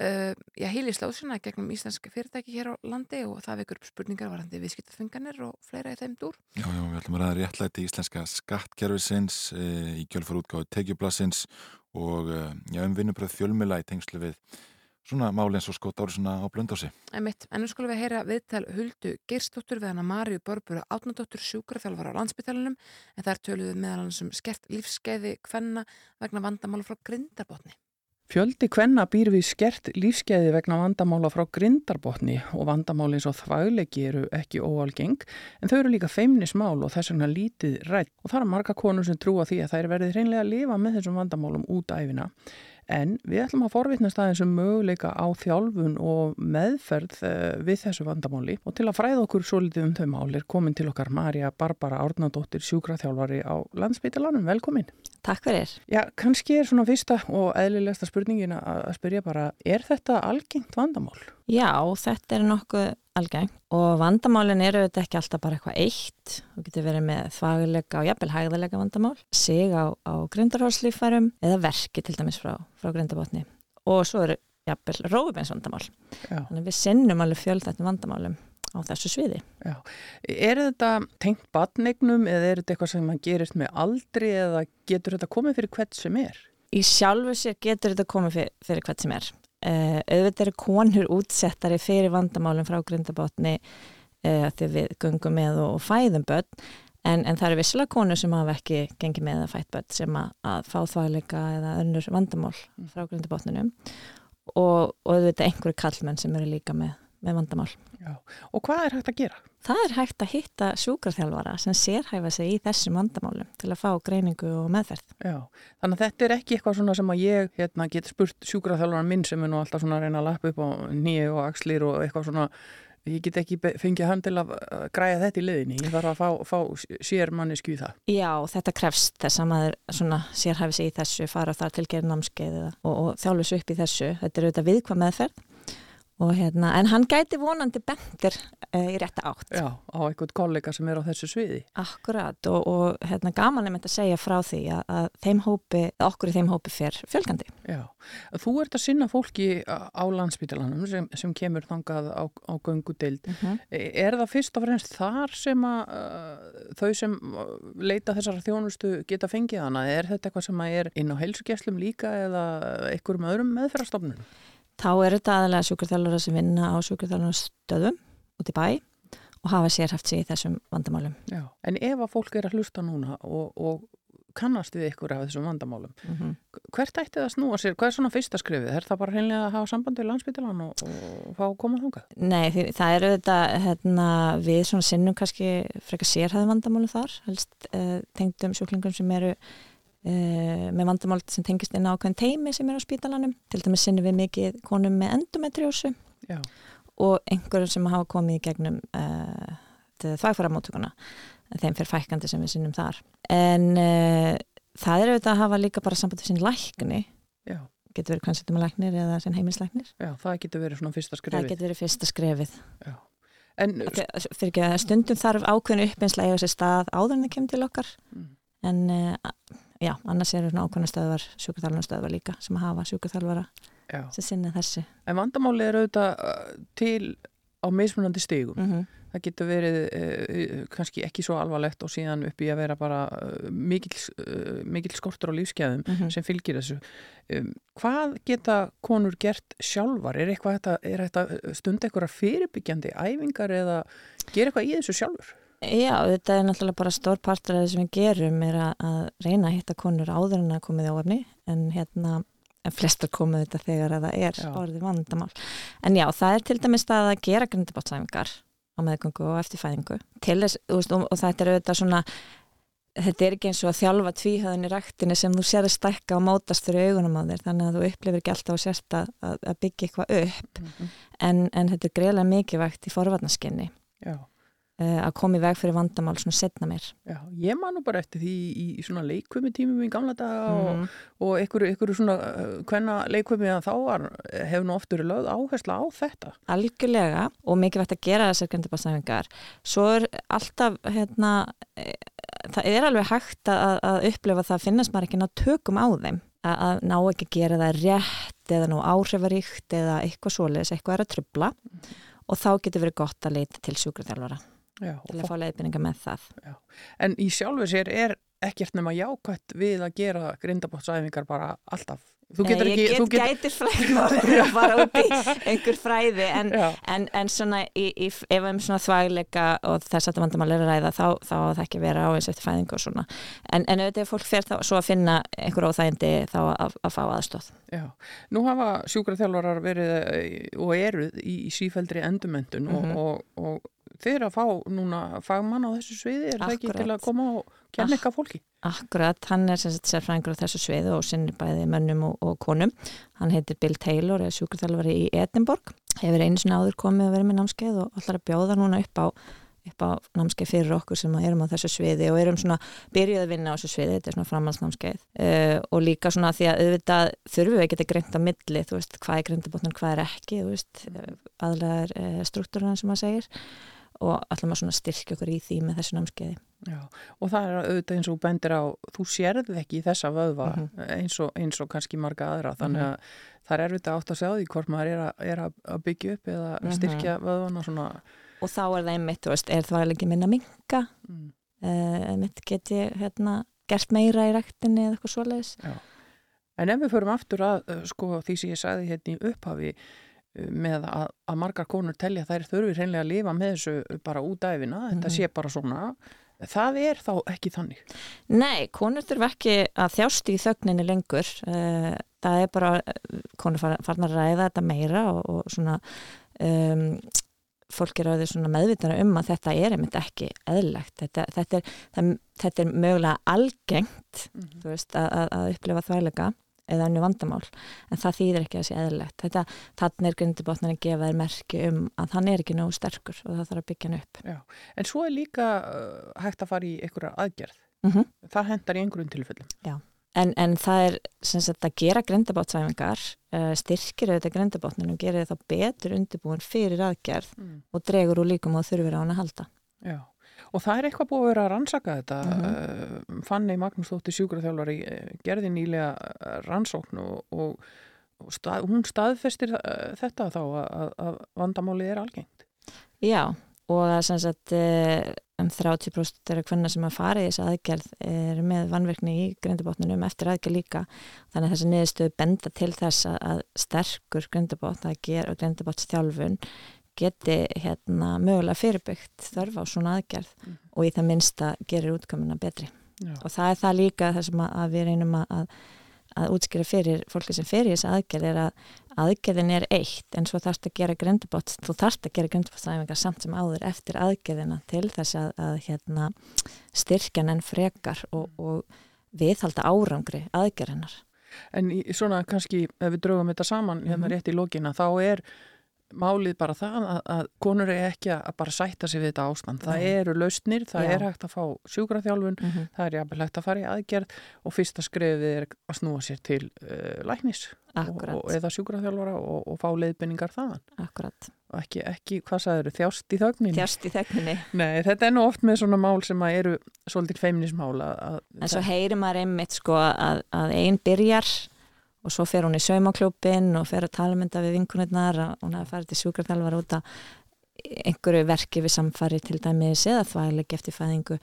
uh, já, hýli slóðsuna gegnum íslensk fyrirtæki hér á landi og það vekur upp spurningar varandi viðskiptaþvinganir og fleira í þeim dúr. Já, já, við ætlum að ræða réttlæti íslenska skattkerfisins e, í kjölfar útgáðu tekjublasins og e, já, um vinnubröð fjölmila í tengslu við svona máli eins og skot ári svona á blöndósi. Einmitt, en nú skulum við heyra viðtal Huldu Geirsdóttur við hana Maríu Börburu Átnadóttur sjúkraþjálfar á landsbytalanum en þar töluðu meðal hans um skert lífskeiði kvenna vegna vandamála frá grindarbotni. Fjöldi kvenna býr við skert lífskeiði vegna vandamála frá grindarbotni og vandamáli eins og þvæglegi eru ekki óalgeng en þau eru líka feimnismál og þess vegna lítið rætt og það er marga konur sem trúa því að þær verði hreinlega að lifa með þessum vandamálum út æfina. En við ætlum að forvitnast aðeins um möguleika á þjálfun og meðferð eh, við þessu vandamáli og til að fræða okkur svo litið um þau mál er komin til okkar Marja Barbara Árnadóttir sjúkraþjálfari á landsbytalanum. Velkomin. Takk fyrir. Já, kannski er svona fyrsta og eðlilegsta spurningin að spyrja bara, er þetta algengt vandamál? Já, þetta er nokkuð algeng og vandamálin eru þetta ekki alltaf bara eitthvað eitt. Þú getur verið með þvagulega og jafnvel hægðalega vandamál, sig á, á grindarhórslífærum eða verki til dæmis frá, frá grindabotni. Og svo eru jafnvel rófubeinsvandamál. Já. Þannig við sinnum alveg fjöld þetta vandamálum á þessu sviði. Já. Er þetta tengt batnegnum eða er þetta eitthvað sem maður gerist með aldri eða getur þetta komið fyrir hvert sem er? Í sjálfu sér getur þetta komið fyrir, fyrir hvert sem er. Uh, auðvitað eru konur útsettari fyrir vandamálum frá grindabotni uh, þegar við göngum með og, og fæðum börn en, en það eru visslega konur sem hafa ekki gengið með að fætt börn sem að, að fá þvæleika eða önnur vandamál frá grindabotninum og, og auðvitað einhverju kallmenn sem eru líka með, með vandamál. Já. Og hvað er hægt að gera? Það er hægt að hitta sjúkraþjálfara sem sérhæfa sig í þessum vandamálum til að fá greiningu og meðferð. Já, þannig að þetta er ekki eitthvað svona sem að ég hérna, get spurt sjúkraþjálfara minn sem er nú alltaf svona að reyna að lappa upp á nýju og axlir og eitthvað svona ég get ekki fengið hann til að græja þetta í liðinni, ég þarf að fá, fá sér manni skýð það. Já, þetta krefst þess að maður svona sérhæfi sig í þessu, fara þar til gerir námskeið eða- og, og þjálfu sig upp í þessu. Þetta er auðvitað viðkvað meðferð og hérna, en hann gæti vonandi bentir uh, í rétta átt. Já, á einhvern kollega sem er á þessu sviði. Akkurat og, og hérna, gaman er með að segja frá því að, að þeim hópi, okkur í þeim hópi fer fjölgandi. Já, þú ert að sinna fólki á landsbítalanum sem, sem kemur þangað á, á göngudeild. Mhm. Er það fyrst og fremst þar sem að uh, þau sem uh, leita þessara þjónustu geta fengið hana? Er þetta eitthvað sem er inn á heilsugesslum líka eða einhverjum öðrum meðferðarstofnunum? Þá er þetta aðalega sjúkurþjálfara sem vinna á sjúkurþjálfara stöðum út í bæ og hafa sérhæft sig í þessum vandamálum. Já. En ef að fólk er að hlusta núna og, og kannast við ykkur af þessum vandamálum, Mm hvert ætti það að snúa sér? Hvað er svona fyrsta skrifið? Er það bara hreinlega að hafa samband við landsbítalan og, og fá að koma þangað? Nei, það eru þetta hérna, við svona sinnum kannski frekar sérhæðum vandamálum þar, helst uh, tengdum sjúklingum sem eru með vandamál sem tengist inn á ákveðin teimi sem eru á spítalanum. Til dæmis sinnum við mikið konum með endometriósu og einhverjum sem hafa komið í gegnum uh, þvægfæramóttökuna. Þeim fyrir fækandi sem við sinnum þar. En uh, það eru þetta að hafa líka bara samband við sín lækni. Já. Getur verið kvansettum læknir eða sín heimilislæknir. Já, það getur verið svona fyrsta Það skrifið. getur verið fyrsta skrefið. Já. En að stundum þarf ákveðinu uppinslega eiga sér stað áður en það kemur til okkar Mm. en uh, já, annars eru ákveðinu stöðvar sjúkurþjálfarstöðvar líka sem hafa sjúkurþjálfara Já. sem sinna þessu En vandamáli er auðvitað uh, til á mismunandi stigum. mm Það getur verið uh, kannski ekki svo alvarlegt og síðan upp í að vera bara mikil, mikil skortur á lífsgæðum Mhm. sem fylgir þessu. Um, hvað geta konur gert sjálfar? Er eitthvað þetta, er þetta stund eitthvað fyrirbyggjandi æfingar eða gera eitthvað í þessu sjálfur? Já, þetta er náttúrulega bara stór partur af það sem við gerum er að, að reyna að hitta konur áður en að komið á efni en hérna en flestar komið þetta þegar að það er Já. orðið vandamál. En já, það er til dæmis það að gera grindabátsæfingar á meðgöngu og eftirfæðingu til þess, veist, og, og þetta er auðvitað svona þetta er ekki eins og að þjálfa tvíhöðin í ræktinni sem þú sér að stækka og mótast fyrir augunum á þér, þannig að þú upplifir ekki alltaf að sérst að, að byggja eitthvað upp en, en þetta er greiðlega mikilvægt í forvarnaskinni Já. Uh, að koma í veg fyrir vandamál svona setna mér Já, ég man nú bara eftir því í, í svona leikvömi tímum í gamla daga og, Mhm. og einhverju, einhverju svona hvenna leikvömi að þá var, hefur nú oftur lögð áhersla á þetta. algjörlega og mikilvægt að gera þessar grindabátsæfingar svo er alltaf hérna, e, það er alveg hægt að, að upplifa það að finnast maður ekki ná tökum á þeim. Að, að ná ekki að gera það rétt eða ná áhrifaríkt eða eitthvað svoleiðis, eitthvað er að trubla og þá getur verið gott að leita til sjúkraþjálfara Já, til að fá leiðbynninga með það. En í sjálfu sér er ekkert nema jákvætt við að gera grindabótsæfingar bara alltaf. Þú getur Nei, ekki... ég þú get gætir fræði að fara út í einhver fræði. En, Já. en, en svona í, í, ef um svona þvægleika og þess að það vandamál er að ræða þá, þá það ekki vera á eins eftir fæðingu og svona. En, en auðvitað ef fólk fer þá svo að finna einhver óþægindi þá að, að fá aðstóð Já, nú hafa sjúkraþjálfarar verið eh, og eruð í, í sífældri endumendun Mhm. og, og, og þeir eru að fá núna fagmann á þessu sviði, er það ekki til að koma og kenna eitthvað fólki? Akkurat, hann er sem sagt sérfræðingur á þessu sviðu og sinnir bæði mönnum og, og konum. Hann heitir Bill Taylor, er sjúkurþjálfari í Edinborg. Hefur einu sinni áður komið að vera með námskeið og ætlar að bjóða núna upp á, upp á námskeið fyrir okkur sem erum á þessu sviði og erum svona byrjuð að vinna á þessu sviði, þetta er svona framhaldsnámskeið. Uh, og líka svona því að auðvitað þurfum við ekki að greinta milli, þú veist, hvað er greintabotnum, hvað er ekki, þú veist, aðlega er uh, struktúruna sem maður segir og að svona styrkja okkur í því með þessu námskeiði. Já, og það er auðvitað eins og bendir á, þú sérð ekki þessa vöðva Mhm. eins, og, eins og kannski marga aðra, þannig að það er erfitt að átt að segja á því hvort maður er að, er að byggja upp eða Mhm. styrkja vöðvana svona, og þá er það einmitt, þú veist, er það ekki minna minga mm, uh, einmitt get ég hérna gert meira í ræktinni eða eitthvað svoleiðis En ef við förum aftur að uh, sko, því sem ég sagði hérna í upphafi uh, með að, að margar konur telja þær þurfi hreinlega að lifa með þessu bara út æfina, þetta Mhm. sé bara svona. Það er þá ekki þannig? Nei, konur þurfa ekki að þjást í þögninni lengur. Uh, það er bara, eh, konur far, farnar að ræða þetta meira og, og svona um, fólk er á því svona meðvitana um að þetta er einmitt ekki eðlilegt. Þetta, þetta, er, það, þetta er mögulega algengt þú veist, að, að- að upplifa þvælega eða annu vandamál, en það þýðir ekki að sé eðlilegt. Þetta, þannig er grundibotnin að gefa þér merki um að hann er ekki nógu sterkur og það þarf að byggja hann upp. Já. En svo er líka uh, hægt að fara í einhverja aðgerð Mm það hendar í einhverjum tilfellum en, en það er sem sagt að gera grindabátsæfingar uh, styrkir auðvitað grindabotnin og gerir þá betur undirbúin fyrir aðgerð Mm. og dregur úr líkum og þurfir á hann að halda. Já. Og það er eitthvað búið að vera að rannsaka þetta. Mhm. Uh, Fanny Magnús Þóttir sjúkraþjálfari uh, gerði nýlega uh, rannsókn og, og, og stað, hún staðfestir uh, þetta þá að, að- að vandamálið er algengt. Já, og að sem sagt uh, um 30% þeirra kvenna sem að fara í þessu aðgerð er með vannverkni í grindabotninum eftir aðgerð líka þannig að þessi niðurstöðu benda til þess að, að sterkur grindabot að gera grindabotstjálfun geti hérna mögulega fyrirbyggt þörf á svona aðgerð Mhm. og í það minnsta gerir útkomuna betri Já. og það er það líka það sem að, að við reynum að, að, að útskýra fyrir fólki sem fyrir þessi aðgerð er að aðgerðin er eitt en svo þarfst að gera grindabot þú þarfst að gera grindabotstæfingar samt sem áður eftir aðgerðina til þess að, að hérna, styrkjan en frekar og, og viðhalda árangri aðgerðinar En í, svona kannski ef við draugum þetta saman hérna Mhm. rétt í lokina þá er málið bara það að, að konur er ekki að bara sætta sig við þetta ástand. Það Nei. eru lausnir, það Já. er hægt að fá sjúkraþjálfun, Mhm. það er jafnvel hægt að fara í aðgerð og fyrsta skrefið er að snúa sér til uh, læknis og, og, eða sjúkraþjálfara og, og fá leiðbynningar þaðan. Akkurat. Og ekki, ekki hvað sagður, þjást í þögnin? Þjást í þögninni. Nei, þetta er nú oft með svona mál sem að eru svolítið feimnismál En svo heyrir maður einmitt sko að, að einn byrjar og svo fer hún í saumaklúbin og fer að tala mynda við vinkunirnar og hún hafa farið til sjúkartálfar út að einhverju verki við samfari til dæmis eða þvægleg eftir fæðingu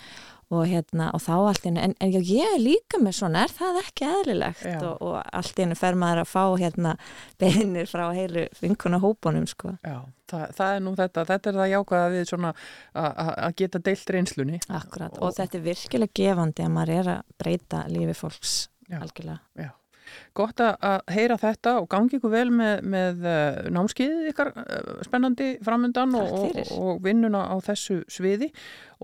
og hérna og þá allt í einu, en, en já, ég er líka með svona, er það ekki eðlilegt og, og allt í einu fer maður að fá hérna beinir frá heilu vinkuna hópunum sko. Já, það, það er nú þetta, þetta er það jákvæða við svona að- að að geta deilt reynslunni. Akkurat, og, þetta er virkilega gefandi að maður er að breyta lífi fólks Já. algjörlega. Já. Gott að heyra þetta og gangi ykkur vel með, með uh, námskiðið ykkar uh, spennandi framundan og, og, og vinnuna á þessu sviði.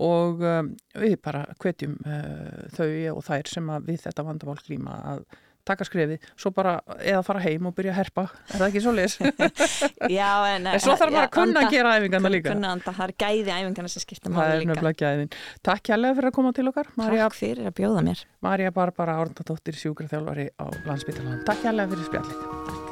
Og um, við bara hvetjum uh, þau og þær sem að við þetta vandamál klíma að taka skrefið, svo bara eða fara heim og byrja að herpa, er það ekki svo leis? Já, en, En svo þarf maður að kunna að gera æfingarnar líka. Kunna að anda, það er gæði æfingarna sem skipta það máli er líka. nefnilega gæðin. Takk kjærlega fyrir að koma til okkar. María, Takk fyrir að bjóða mér. Marja Barbara Árndadóttir, sjúkraþjálfari á Landsbytalan. Takk kjærlega fyrir spjallið.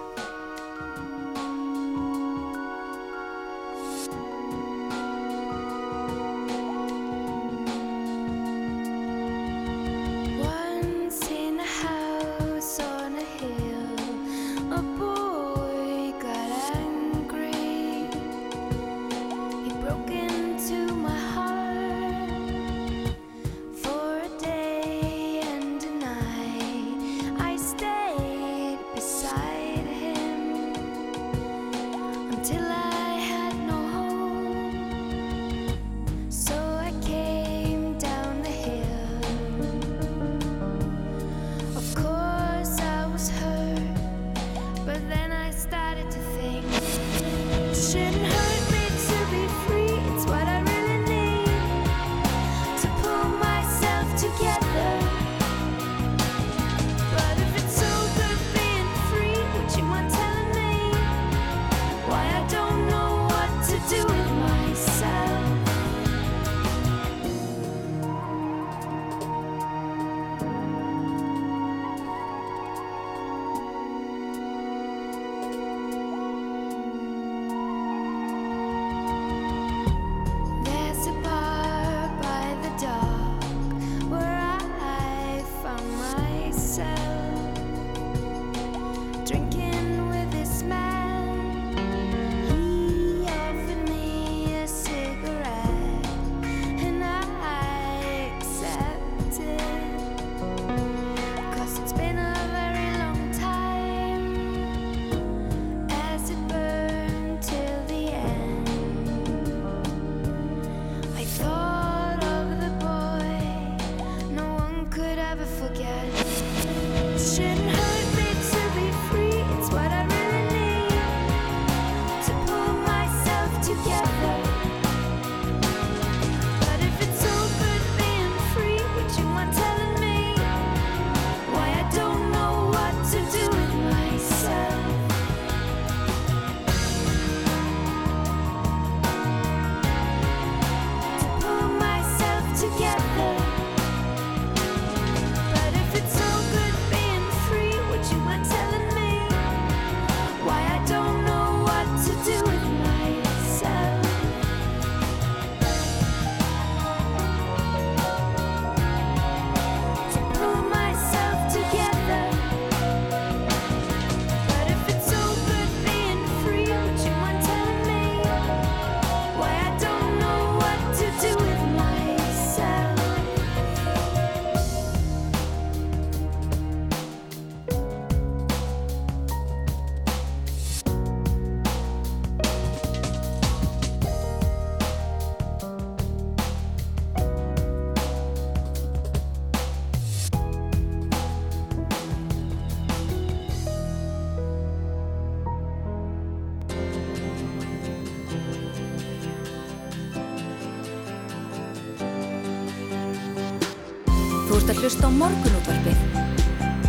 Á morgunútvarpið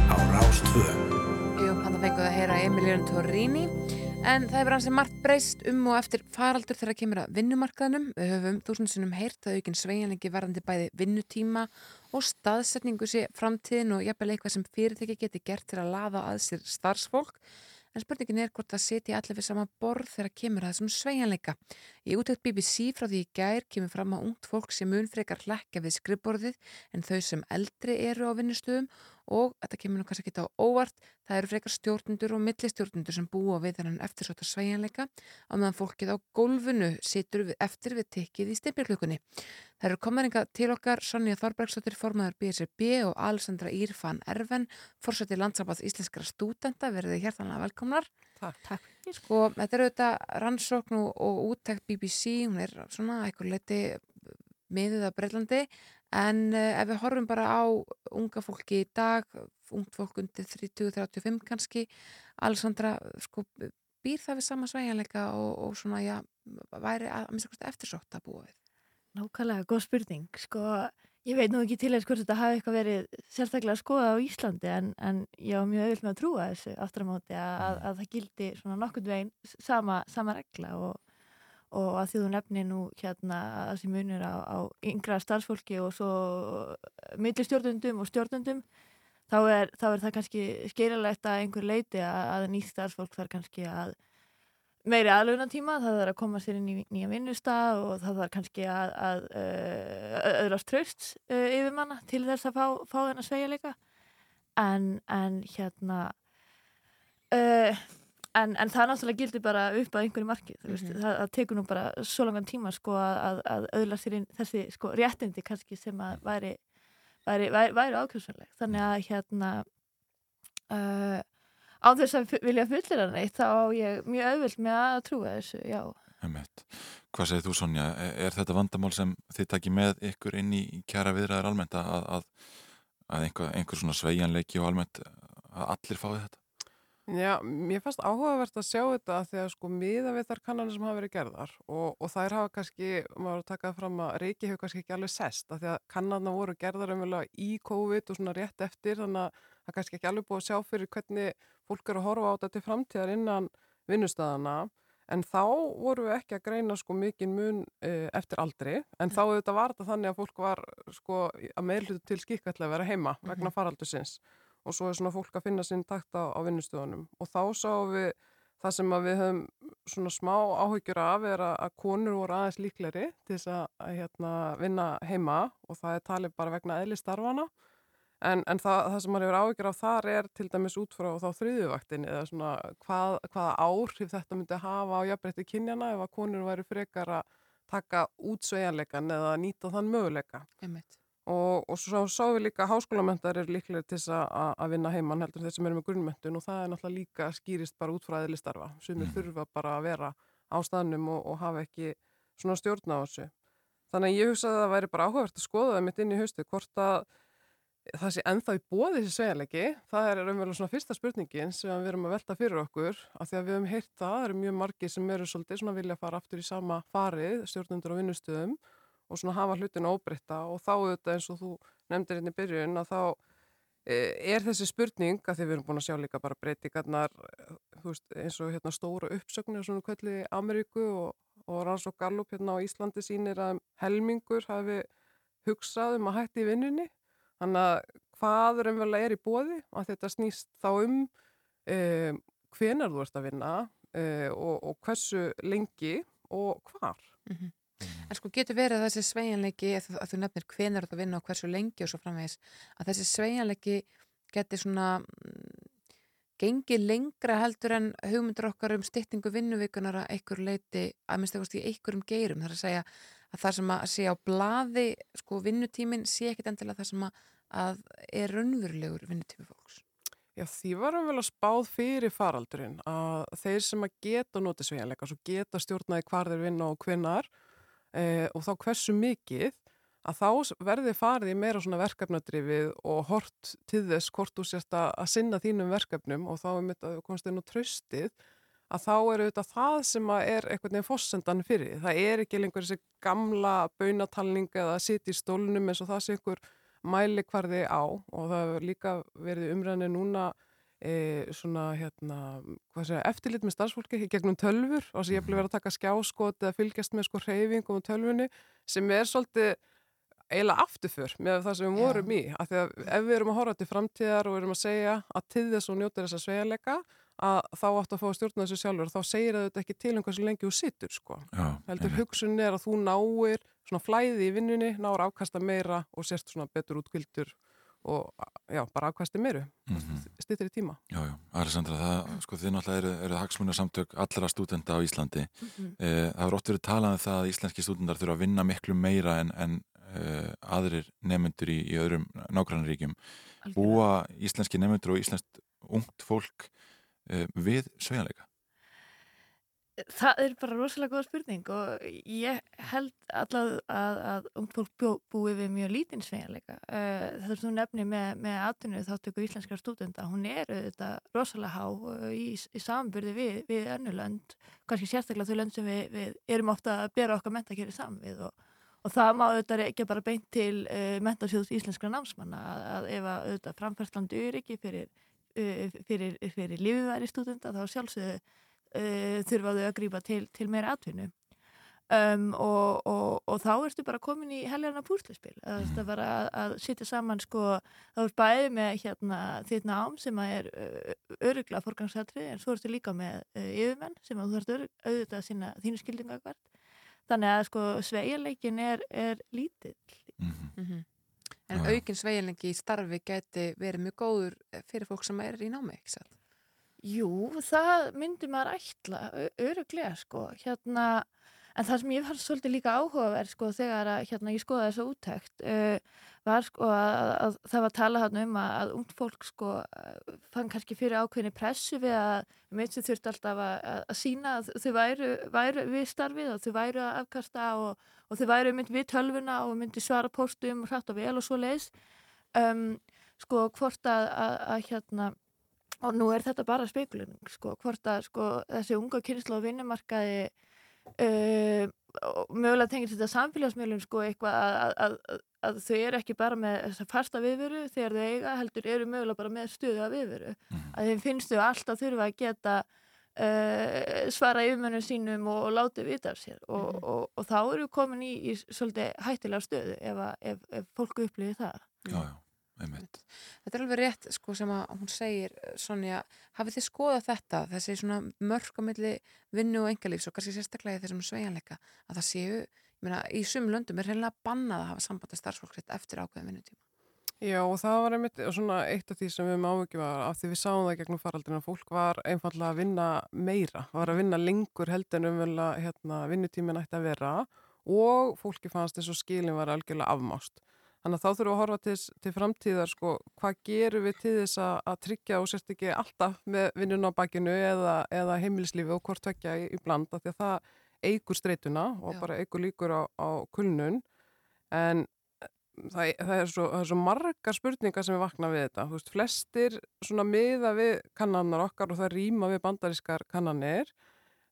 á Rástvö. Jú, hann fenguð að heyra Emilian Torrini En það hefur hansi margt breyst um og eftir faraldur þegar kemur að vinnumarkaðnum. Við höfum þúsundsinnum heyrt að aukinn sveigjanleiki varðandi bæði vinnutíma og staðsetningu sé framtíðin og jafnvel eitthvað sem fyrirtæki geti gert til að laða að sér starfsfólk. En spurningin er hvort það setja allir við sama borð þegar kemur að þessum sveigjanleika. Í útökt BBC frá því í gær kemur fram að ungt fólk sem mun frekar hlekka við skrifborðið en þau sem eldri eru á vinnustöðum og þetta kemur nú kannski ekki á óvart, það eru frekar stjórnundur og millistjórnundur sem búa við þennan eftirsóta sveigjanleika á meðan fólkið á gólfinu situr við eftir við tikkið í stimpilklukkunni. Það eru komaringa til okkar Sonja Þorbergsdóttir, formaður BSRB og Alessandra Írfan Erven, fórsætti landsabáð íslenskara stúdenta, verðið hjertanlega velkomnar. Takk. Takk. Sko, þetta eru auðvitað rannsókn og, og úttækt BBC, hún er svona eitthvað leti miðið af Breitlandi en uh, ef við horfum bara á unga fólki í dag, ungt fólk undir 30-35 kannski, Alessandra, sko, býr það við sama sveigjanleika og, og svona, já, væri að, að hvort eftirsótt að búa við? Nákvæmlega, góð spurning. Sko, ég veit nú ekki til þess hvort þetta hafi eitthvað verið sérstaklega skoða á Íslandi en, en ég var mjög auðvitað með að trúa þessu aftur á móti að, að, að það gildi svona nokkurn veginn sama, sama regla og, og að því þú nefni nú hérna að þessi munur á, á yngra starfsfólki og svo millistjórnundum og stjórnundum þá er, þá er það kannski skeirilegt að einhver leiti að, að nýtt starfsfólk þarf kannski að meiri aðlaunatíma, það þarf að koma sér inn í nýja vinnustaf og það þarf kannski að, að uh, öðrast tröst uh, yfir manna til þess að fá, fá þennan sveigjuleika en, en hérna uh, en, en það náttúrulega gildir bara upp að einhverju marki, þú veist, Mhm. það, það tekur nú bara svo langan tíma sko að, að öðla sér inn þessi sko réttindi kannski sem að væri væri, væri, væri ákjömsanleg, þannig að hérna uh, á þess að vilja fullir hann eitt þá á ég mjög auðvilt með að trúa þessu, já. Hvað segir þú Sonja? Er, er þetta vandamál sem þið takir með ykkur inn í kjara viðræðar almennt að, að, að einhver, einhver svona sveigjanleiki og almennt að allir fái þetta? Já, mér fannst áhugavert að sjá þetta af því að sko miða við þar kannanir sem hafa verið gerðar og, og þær hafa kannski, maður að taka það fram að Reiki hefur kannski ekki alveg sest af því að kannanir voru gerðar umvegulega í COVID og svona rétt eftir þannig að það kannski ekki alveg búið að sjá fyrir hvernig fólk eru að horfa á þetta til framtíðar innan vinnustæðana en þá voru við ekki að greina sko mikinn mun e, eftir aldri. En þá auðvitað var þetta þannig að fólk var sko að meðlutu til skikkallega að vera heima vegna faraldusins og svo er svona fólk að finna sinn takt á, á vinnustöðunum. Og þá sáum við það sem við höfum svona smá áhyggjur af er að, konur voru aðeins líkleri til þess að, hérna, vinna heima og það er talið bara vegna eðli starfana en, en það, það sem maður hefur áhyggjur af þar er til dæmis út frá þá þriðjuvaktin eða svona hvað, hvaða áhrif þetta myndi hafa á jafnbreytti kynjana ef að konur væri frekar að taka út sveigjanleikan eða nýta þann möguleika. Einmitt. Og, og svo sáum við líka að háskólamöntar eru líklega til þess að, að vinna heimann heldur þeir sem eru með grunnmöntun og það er náttúrulega líka skýrist bara út frá eðli starfa sem mm. þurfa bara að vera á staðnum og, og hafa ekki svona stjórn á þessu. Þannig að ég hugsaði að það væri bara áhugavert að skoða það mitt inn í haustu hvort að það sé ennþá í bóði þessi sveigjalegi, það er raunverulega svona fyrsta spurningin sem við erum að velta fyrir okkur af því að við höfum heyrt það, það eru mjög margir sem eru svolítið svona vilja fara aftur í sama farið, stjórnundur á vinnustöðum og svona hafa hlutin óbreytta og þá auðvitað eins og þú nefndir hérna í byrjun að þá e, er þessi spurning að því við erum búin að sjá líka bara breytingarnar þú veist, eins og hérna stóra uppsögnir svona kvöldi í Ameríku og, og Ranns og Gallup hérna á Íslandi sínir að helmingur hafi hugsað um að hætti vinnunni. Þannig að hvað raunverulega er í bóði að þetta snýst þá um e, hvenar þú ert að vinna e, og, og hversu lengi og hvar. Mm -hmm. En sko getur verið að þessi sveigjanleiki að, þú nefnir hvenar þú vinna og hversu lengi og svo framvegis að þessi sveigjanleiki geti svona mm, gengið lengra heldur en hugmyndur okkar um styttingu vinnuvíkunar að einhver leiti að minnst eitthvað í einhverjum geirum þar að segja að það sem að sé á blaði sko vinnutímin sé ekkit endilega það sem að, er raunverulegur vinnutími fólks. Já, því varum vel að spáð fyrir faraldurinn að þeir sem að geta notið sveigjanleika, svo geta stjórnaði hvar þeir vinna og hvinnar e, og þá hversu mikið að þá verði farið í meira svona verkefnadrifið og hort til þess hvort þú sérst að, að sinna þínum verkefnum og þá er mitt að komast inn á tröstið að þá er auðvitað það sem er einhvern veginn fossendan fyrir. Það er ekki lengur þessi gamla baunatalning eða að sitja í stólnum eins og það sé einhver mæli hvar þið á og það hefur líka verið umræðinu núna e, svona hérna, hvað segja, eftirlit með starfsfólki gegnum tölfur og þess að ég vil vera að taka skjáskot eða fylgjast með sko hreyfingum og tölfunni sem er svolítið eiginlega afturför með það sem við vorum í af því að ef við erum að horfa til framtíðar og erum að segja að til þess og njóta þess að sveigaleika að þá áttu að fá að stjórna þessu sjálfur þá segir það ekki til um hversu lengi þú sittur sko. Já, heldur einmitt. hugsun er að þú náir svona flæði í vinnunni, náir afkasta meira og sért svona betur útkvildur og já, bara afkasti meiru Mhm. stýttir í tíma Já, já, Alessandra, það, sko, þið náttúrulega eru, eru hagsmunarsamtök allra stúdenda á Íslandi. Mhm. Eh, það er oft verið talað um það að íslenski stúdendar þurfa að vinna miklu meira en, en eh, aðrir nefnendur í, í öðrum nágrannaríkjum. Búa íslenski nefnendur og íslenskt ungt fólk eh, við sveigjanleika? Það er bara rosalega góða spurning og ég held allavega að, að ungt fólk bjó, búi við mjög lítinn sveigjanleika. Uh, það er svona nefni með, með atvinnið þáttöku íslenskar stúdenda, hún er auðvitað rosalega há uh, í, í samanbyrði við, við önnu lönd, kannski sérstaklega þau lönd sem við, við erum ofta að bera okkar mentakeri saman við og, og það má auðvitað ekki bara beint til uh, mentasjóðs íslenskra námsmanna að, að ef að auðvitað framfærslandu öryggi fyrir, uh, fyrir, fyrir lífiðværi stúdenda þá sjálfsögðu uh, þurfa þau að grípa til, til meira atvinnu. Um, og, og, og þá ertu bara komin í helgarna púslespil það er bara að, að sitja saman sko, þá er bæði með hérna, þitt nám sem er uh, örugla forgangsatrið en svo ertu líka með uh, yfirmenn sem að þú þarfst örug, auðvitað að sinna þínu skildinga hvert þannig að sko sveigjarleikin er, er lítill. Mhm. En aukin sveigjanleiki í starfi geti verið mjög góður fyrir fólk sem er í námi, ekki satt? Jú, það myndi maður ætla, öruglega sko, hérna, en það sem ég var svolítið líka áhugaverð sko þegar að hérna ég skoða þessa úttækt uh, var sko að, að það var að tala hann um að, að ungt fólk sko fann kannski fyrir ákveðinni pressu við að mitt sem þurfti alltaf að, sína að þau væru, væru við starfið og þau væru að afkasta og, og þau væru mynd við tölvuna og myndi svara póstum hrætt og vel og svo leiðis um, sko hvort að hérna og nú er þetta bara spekulun sko, hvort að sko, þessi unga kynsla á vinnumarkaði uh, og mögulega tengir þetta samfélagsmiðlum sko, eitthvað að, að, að, að þau eru ekki bara með þessa fasta viðveru þegar þau eiga heldur eru mögulega bara með stöðu af viðveru að þeim finnst þau alltaf þurfa að geta uh, svara yfirmönnum sínum og, og látið vita af sér. Og, og, og þá eru komin í, í svolítið hættilega stöðu ef, að- ef, ef fólk upplifir það. Já, já, einmitt. Þetta er alveg rétt, sko, sem að hún segir, Sonja, hafið þið skoðað þetta, þessi svona mörg á milli vinnu og engalífs og kannski sérstaklega í þessum sveigjanleika, að það séu, ég meina, í sumum löndum er reynilega bannað að hafa samband við starfsfólk eftir ákveðin vinnutíma. Já og það var einmitt svona eitt af því sem við máum ekki var af því við sáum það gegnum faraldina að fólk var einfallega að vinna meira, var að vinna lengur held en umvel að hérna, vinnutíminn ætti að vera og fólki fannst þess að skilin var algjörlega afmást. Þannig að þá þurfum við að horfa til, til framtíðar sko, hvað gerum við til þess að, að tryggja og sérst ekki alltaf með vinnun á bakinu eða, eða heimilislífi og hvort tvekja í, í blanda því að það eigur streituna og Já. bara eigur líkur á, á kulnun en það, það, er svo, það er svo margar spurningar sem við vakna við þetta. Veist, flestir svona miða við kannannar okkar og það rýma við bandarískar kannanir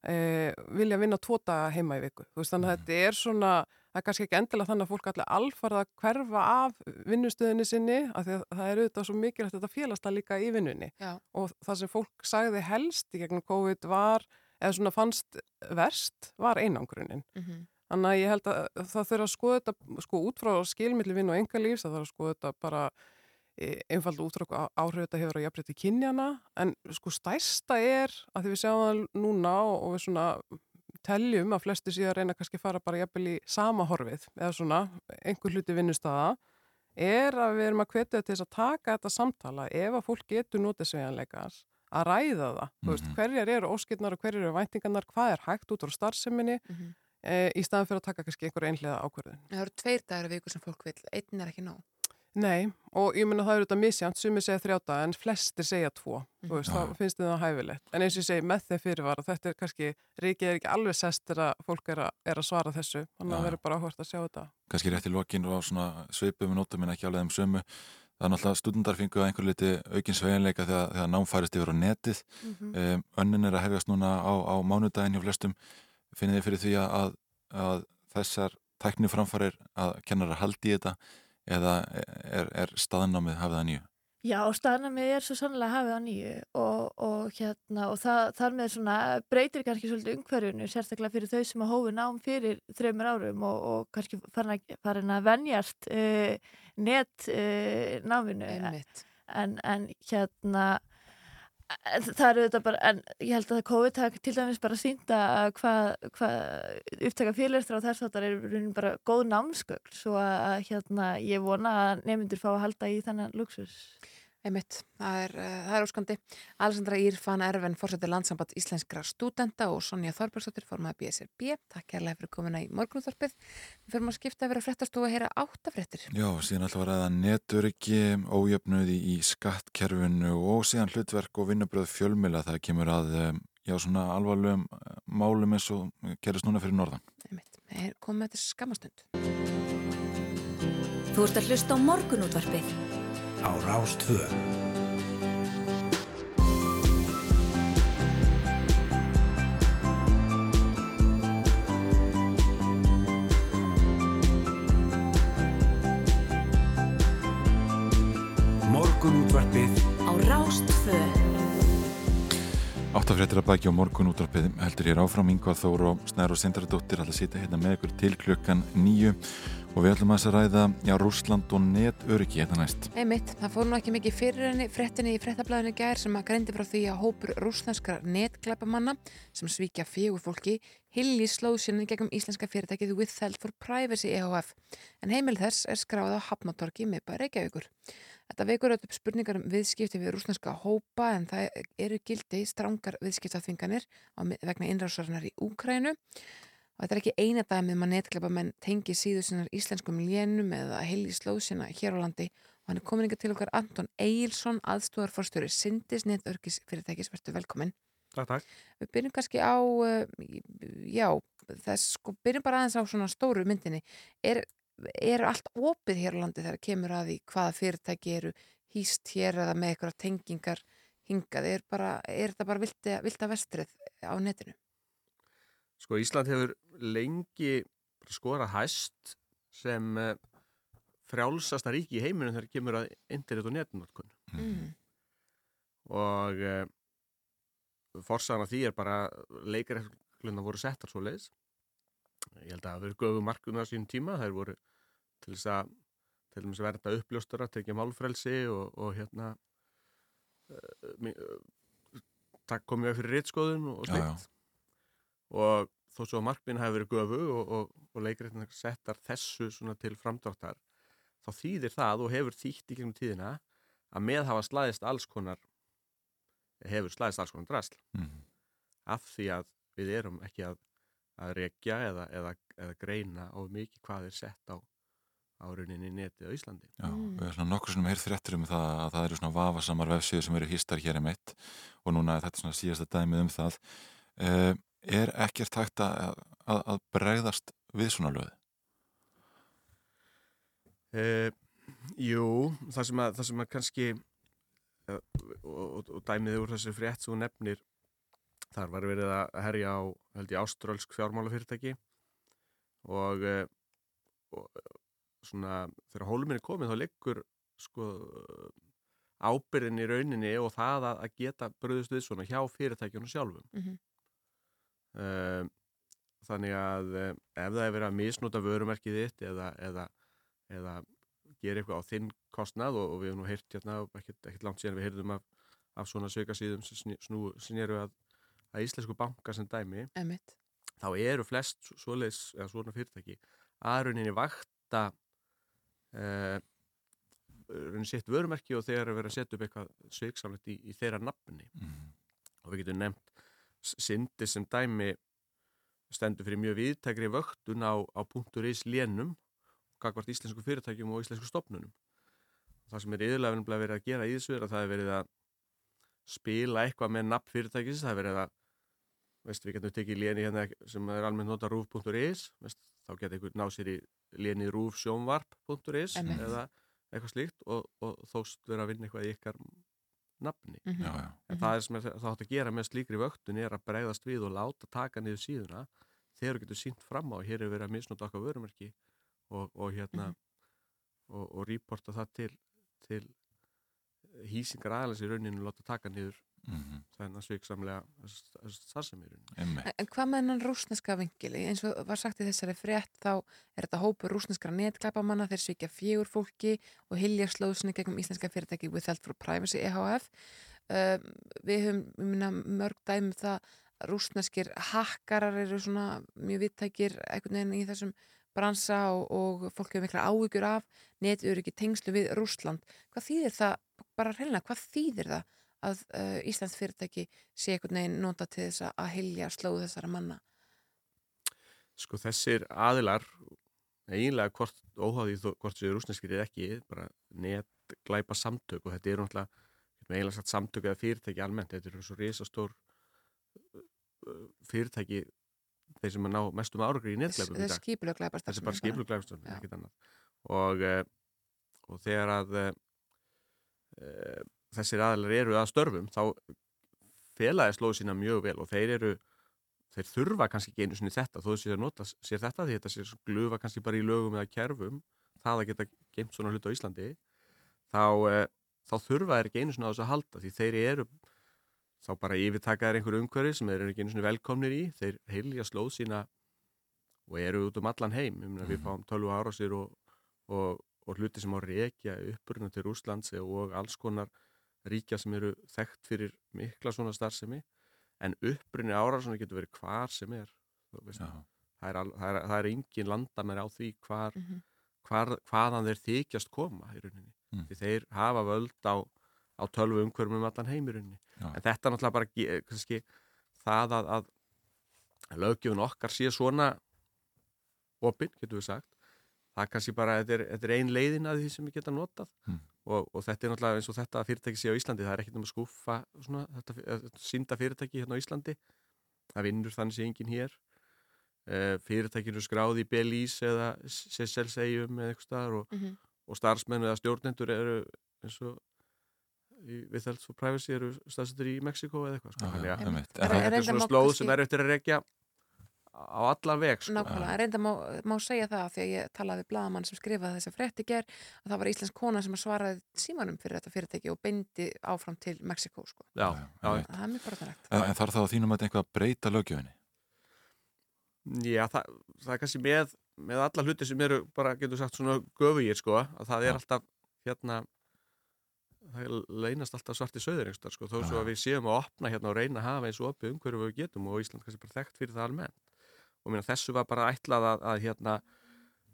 eh, vilja vinna daga heima í viku. Veist, þannig að þetta er svona, það er kannski ekki endilega þannig að fólk allir alfarð að hverfa af vinnustöðinni sinni, af því að það er auðvitað svo mikilvægt þetta félast það líka í vinnunni. Og það sem fólk sagði helst í gegnum COVID var, eða svona fannst verst, var einangrunin. Mhm. Þannig að ég held að það þurfa að skoða þetta sko út frá skilmiðli vinn og engalífs, það þarf að skoða þetta bara einfalda út frá hvað áhrif þetta hefur á jafnrétti kynjana, en sko stærsta er að því við sjáum það núna og, og við svona teljum að flesti síðan reyna kannski að fara bara jafnvel í sama horfið eða svona einhver hluti vinnustada er að við erum að hvetja til þess að taka þetta samtala ef að fólk getur notið sveganleikars að ræða það, þú veist, hverjar eru óskilnar og hverjar eru væntingarnar, hvað er hægt út á starfseminni Mhm. e, í staðan fyrir að taka kannski einhver einhlega ákverðin. Það eru tveir dagar í viku sem fólk vil, einn er ekki nóg. Nei, og ég meina það eru þetta misjant, sumir segja þrjáta en flestir segja tvo, þú veist, Já. þá finnst það hæfilegt. En eins og ég segi með þeim fyrirvara, þetta er kannski, ríkið er ekki alveg sest þegar fólk er að, er að svara þessu, þannig að Já. það verður bara áhvert að sjá þetta. kannski rétt í lokin og á svona svipum nótum en ekki alveg um sömu það er náttúrulega stúdendar fengu að einhver liti aukinn sveginleika þegar, þegar nám færist yfir á netið Mhm. um, önnin er að hefjast núna á, á mánudaginn hjá flestum finnið þið fyrir því að, að þessar tækni framfarir að kennarar haldi í þetta eða er, er staðnámið hafið að nýju? Já, og staðnamið er svo sannlega hafið á nýju og, og, hérna, og það, þar með svona breytir kannski svolítið umhverfunu, sérstaklega fyrir þau sem að hófi nám fyrir þreymur árum og, og kannski farin að, að venjast uh, net uh, náminu. Einmitt. En, en hérna, það eru þetta bara, en ég held að COVID hafi til dæmis bara sýnda hvað hva upptaka fyrirlestra og þess að það er raunin bara góð námskögl svo að hérna ég vona að nefnundur fá að halda í þennan luxus. Einmitt, það er, uh, það er óskandi. Alessandra Írfan Erven, fórsettir landsamband íslenskra stúdenta og Sonja Þorbergsdóttir, formaði BSRB. Takk kærlega fyrir komuna í morgunúþorpið. Við fyrir að skipta að vera fréttast og að heyra áttafréttir. Já, síðan alltaf var aða neturiki, ójöfnuði í skattkerfinu og síðan hlutverk og vinnubröð fjölmila það kemur að um, já, svona alvarlegum uh, málum eins og gerist núna fyrir norðan. Einmitt, við komum með þetta skamastund. Þú ert að hlusta á morgunútvarpið á Rástvö. Morgunútvarpið á Rástvö. Áttafréttir að bækja á morgun útvarpið heldur ég áfram Ingvar Þór og Snær og Sindradóttir að sýta hérna með ykkur til klukkan nýju og við ætlum að ræða já, Rúsland og netöryggi hérna næst. Einmitt, það fór nú ekki mikið fyrir fréttinni í fréttablaðinu gær sem að greindi frá því að hópur rúsneskra netklæpamanna sem svíkja fjögur fólki hilli slóðsynni gegnum íslenska fyrirtækið Withheld for Privacy EHF en heimil þess er skráð á Hafnatorki með bara Reykjavíkur. Þetta vekur öll upp spurningar um viðskipti við rúsneska hópa en það eru gildi strángar viðskiptaþvinganir vegna innrásarinnar í Úkrænu og þetta er ekki eina dæmið maður netklepa menn tengi síðu sinnar íslenskum lénum eða heil í slóðsina hér á landi. Og hann er komin yngar til okkar Anton Eilsson aðstúarforstjóri Sindis netörgis fyrirtækis, verður velkomin Takk, takk. Við byrjum kannski á uh, já, þess sko byrjum bara aðeins á svona stóru myndinni. Er, er allt opið hér á landi þegar kemur að því hvaða fyrirtæki eru hýst hér eða með eitthvað tengingar hingað, er, bara, er þetta bara vilda, vilda vestrið á netinu? Sko Ísland hefur lengi skorað hæst sem uh, frjálsasta ríki í heiminum þegar kemur að internet og netnótkun Mm. og uh, forsaðan af því er bara leikaregluna voru settar svo leiðis ég held að það verið göfu markum á sínum tíma þær voru til þess að til þess að verða uppljóstur að tekja málfrelsi og, og hérna uh, uh, takk komið við fyrir réttskoðun og Já, já. slikt og þó svo að markminn hafi verið göfu og, og, og leikrættina settar þessu svona til framdráttar þá þýðir það og hefur þýtt í gegnum tíðina að með hafa slæðist alls konar hefur slæðist alls konar drasl Mhm. af því að við erum ekki að, að rekja eða, eða, eða greina á mikið hvað er sett á áruninni netið á Íslandi Já, við erum svona nokkur sem heyrð fréttur um það að það eru svona vafasamar vefsíður sem eru hýstar hér um eitt og núna er þetta svona síðasta dæmið um það. Uh, er ekkert hægt að, að, að bregðast við svona löð? Uh, jú, það sem að, það sem að kannski uh, og, og, og dæmið úr þessi frétt sem þú nefnir þar var verið að herja á held ég áströlsk fjármálafyrirtæki og, uh, og svona þegar hóluminn er komið þá liggur sko ábyrðin í rauninni og það að, að geta bröðust við svona hjá fyrirtækjunum sjálfum Mhm. um, þannig að um, ef það er verið að misnota vörumerkið þitt eða, eða, eða gera eitthvað á þinn kostnað og, og við hefum nú heyrt hérna, ekkert, ekkert langt síðan við heyrðum af, af svona sökasíðum sem sný- snú- snéru að, að íslensku banka sem dæmi Einmitt. þá eru flest svo- svoleiðis eða svona fyrirtæki að rauninni vakta rauninni sitt vörumerki og þegar er verið að setja upp eitthvað sveiksamlegt í, í þeirra nafni og við getum nefnt Sindi sem dæmi stendur fyrir mjög viðtækri vöktun á, á .is lénum gagvart íslensku fyrirtækjum og íslensku stopnunum það sem er yfirlega verið að gera í þessu er að það er verið að spila eitthvað með nafn fyrirtækis það er verið að veist, við getum tekið léni hérna sem er almennt nota rúf.is þá getur einhver náð sér í léni rúfsjónvarp.is eða eitthvað slíkt og, og þóst vera að vinna eitthvað í ykkar nafni Mhm. Já, já. en það er sem það átt að gera með slíkri vöktun er að bregðast við og láta taka niður síðuna þegar þú getur sínt fram á hér er verið að misnóta okkar vörumerki og, og hérna og, og reporta það til, til hýsingar aðeins í rauninu láta taka niður Mhm. þennan sviksamlega starfsemi í rauninu. Einmitt. En, en hvað með hennan rúsneska vingili? Eins og var sagt í þessari frétt þá er þetta hópur rúsneskra netklæpamanna þeir svikja fjögur fólki og hilja slóðsynni gegnum íslenska fyrirtæki Withheld for Privacy EHF. Um, við höfum meina, mörg dæmi um það að rúsneskir hakkarar eru svona mjög vittækir einhvern veginn í þessum bransa og, og fólk hefur mikla áhyggjur af netur ekki tengslu við Rúsland. Hvað þýðir það, bara reyna, hvað þýðir það að uh, Íslands fyrirtæki sé einhvern veginn nota til þess að- hilja slóðu þessara manna? Sko þessir aðilar, eiginlega hvort, óháði þó, hvort séu rúsneskir eða ekki, bara net glæpa samtök og þetta eru náttúrulega, eiginlega sagt samtök eða fyrirtæki almennt, þetta eru svo risastór fyrirtæki þeir sem að ná mestum áraugri í skipulega glæpastarfsemi Þetta er bara annað. Og, uh, og þegar að uh, þessir aðilar eru að störfum, þá felaði slóðu sína mjög vel og þeir eru þeir þurfa kannski ekki einu sinni þetta þó þessi að nota sér þetta því þetta sér glufa kannski bara í lögum eða kerfum það að geta geimt svona hlut á Íslandi þá, uh, þá þurfa þeir ekki einu sinni á þess að halda því þeir eru þá bara yfirtakaðir einhverju umhverfi sem þeir eru ekki einu sinni velkomnir í þeir heilja slóð sína og eru út um allan heim -hmm. við fáum 12 ára sér og, og, og hluti sem á reykja uppruna til Úslands og alls konar ríkja sem eru þekkt fyrir mikla svona starfsemi en upprunni árásunni getur verið hvar sem er veist, það, er það, er, það er engin landamæri á því hvar, Mhm. hvar, hvaðan þeir þykjast koma í rauninni Mm. því þeir hafa völd á, á tölvu umhverfum um allan heim í rauninni Já. en þetta er náttúrulega bara kannski, það að, að lögjöfun okkar sé svona opinn, getur við sagt það er kannski bara, þetta er, þetta er ein leiðin að því sem við geta notað Mm. Og, og þetta er náttúrulega eins og þetta fyrirtæki sé á Íslandi það er ekkert um að skúfa svona, þetta, þetta sínda fyrirtæki hérna á Íslandi það vinnur þannig sé enginn hér uh, fyrirtækinu skráði í Belize eða Seychelles-eyjum eða eitthvað staðar og, Mhm. og starfsmenn eða stjórnendur eru eins og í, við þelst for privacy eru staðsettur í Mexiko eða eitthvað sko. Að einmitt. þetta Er- er er reyndar svona slóð sem er eftir að rekja á allan veg sko. Nákvæmlega, en reynda má, má segja það því að ég talaði við bladamann sem skrifaði þessa frétti ger að það var íslensk kona sem svaraði símanum fyrir þetta fyrirtæki og beindi áfram til Mexiko sko. Já, já, já. Það er mjög forðanlegt. En, en þarf það að þínum að eitthvað að breyta lögjöfinni? Já, það, það er kannski með, með alla hluti sem eru bara, getur sagt, svona göfugir, sko, að það er alltaf, hérna, það leynast alltaf svarti söður einhverstaðar, sko, þó svo að við séum að opna hérna og reyna að hafa eins og opið umhverju við getum og Ísland kannski bara þekkt fyrir það almennt. Og mér þessu var bara ætlað að, að hérna,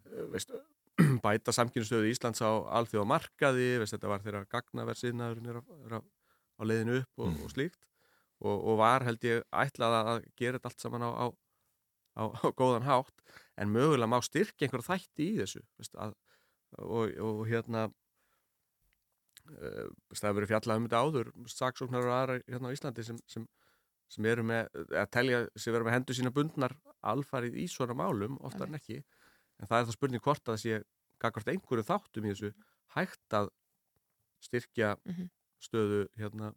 eh, veist, bæta samkynnstöðu Íslands á alþjóða markaði, veist, þetta var þeirra gagnaversiðnaðurinn er, á- á, leiðinu upp og, og slíkt. Og, og var held ég ætlað að gera þetta allt saman á, á á, góðan hátt. En mögulega má styrkja einhver þætti í þessu veist, að, og, og hérna uh, það hefur verið fjallað um þetta áður saksóknar og aðra hérna á Íslandi sem, sem, sem eru með að telja sem vera með hendur sína bundnar alfarið í svona málum, oftar en ekki en það er það spurning hvort að það sé gagvart einhverju þáttum í þessu hægt að styrkja Mhm. stöðu hérna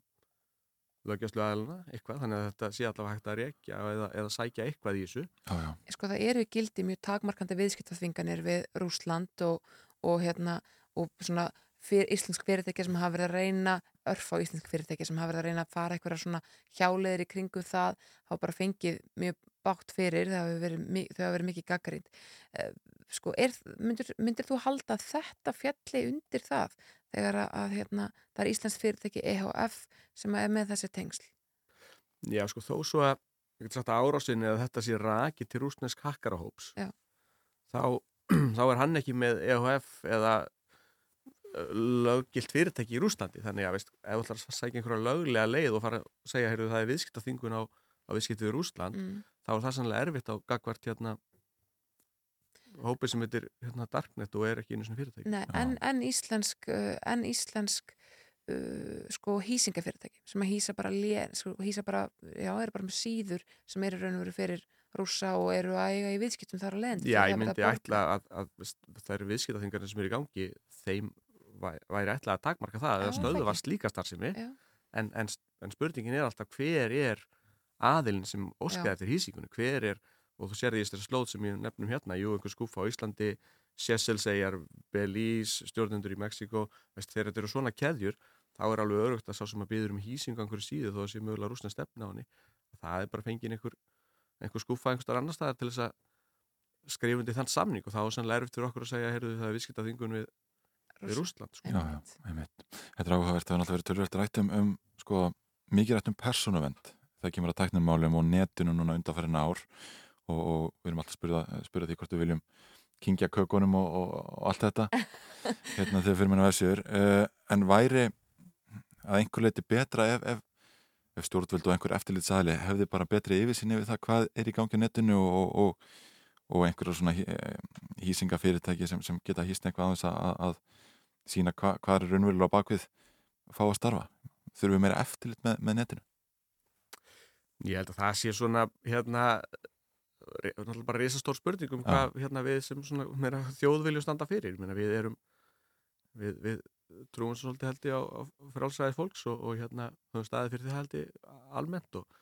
lögjastlu aðalina, eitthvað, þannig að þetta sé allavega hægt að rekja eða, eða sækja eitthvað í þessu. Já, já. Sko það eru gildi mjög takmarkandi viðskiptaþvinganir við Rúsland og, og hérna og svona fyr, íslensk fyrirtæki sem hafa verið að reyna örf á íslensk fyrirtæki sem hafa verið að reyna að fara eitthvað svona hjáleðir í kringum það hafa bara fengið mjög bátt fyrir þau hafa verið, verið mikið gaggarind sko er, myndir, myndir þú halda þetta fjalli undir það þegar að, að hérna, það er íslensk fyrirtæki EHF sem er með þessi tengsl? Já, sko, þó svo að, árásinni að þetta sé raki til rúsnesk hakkarahóps, þá, þá er hann ekki með EHF eða löggilt fyrirtæki í Rúslandi, þannig að, veist, ef þú ætlar að sækja einhverja löglega leið og fara að segja, heyrðu, það er viðskiptaþingun á, á viðskiptið í Rúsland, Mm. þá er það sannlega erfitt á gagvart hérna hópið sem heitir hérna Darknet og er ekki einu svona fyrirtæki. Nei, en, en íslensk, uh, en íslensk uh, sko hýsingafyrirtæki sem að hýsa bara, sko, hýsa bara já, eru bara með síður sem eru raun og veru fyrir rússa og eru að eiga í viðskiptum þar að lendi Já, ég myndi ætla að, að, að þær viðskiptaþingarnir sem eru í gangi þeim væri ætla að takmarka það eða það stöðu var slíka starfsemi en, en, en spurningin er alltaf hver er aðilin sem Já. eftir hýsingunni, hver er og þú sér því þessari slóð sem ég nefnum hérna jú, einhver skúfa á Íslandi, Seychelles-eyjar Belize, stjórnendur í Mexiko þegar þetta eru svona keðjur þá er alveg örugt að sá sem að byður um einhverju síðu þó að sé mögulega rúsna stefna á henni það er bara fengið einhver, einhver skúfa einhver annar staðar til þess að skrifundi þann samning. Og þá er sannlega erfitt fyrir okkur að segja heyrðu það er viðskipt af þingun við, við Rúsland sko. Þetta er áhugavert, það er náttúrulega verið tölvöld rætt um, sko, mikið rætt um persónuvend það kemur að tæknum málum og netinu núna undanfærin ár og, og við erum alltaf að spyrja, því hvort við viljum kingja kökunum og, og, og allt þetta. Hérna þegar fyrir minna vefsjör uh, en væri að einhver leiti betra ef, ef, ef stjórnvöld og einhver eftirlitsæli hefði bara betri yfirsýn yfir það hvað er í gangi netinu og, og einhverja svona hýsingafyrirtæki sem, sem geta hýst eitthvað á þess að, að sína hva, hvað er raunverulega á bakvið fá að starfa? Þurfum við meira eftirlit með, með netinu? Ég held að það sé svona hérna náttúrulega bara risastór spurning um hvað hérna, við sem svona, meira, þjóð viljum standa fyrir. Meina, við erum við, við trúum svolítið held ég á, á frálsæði fólks og, og hérna höfum staðið fyrir því held ég almennt og,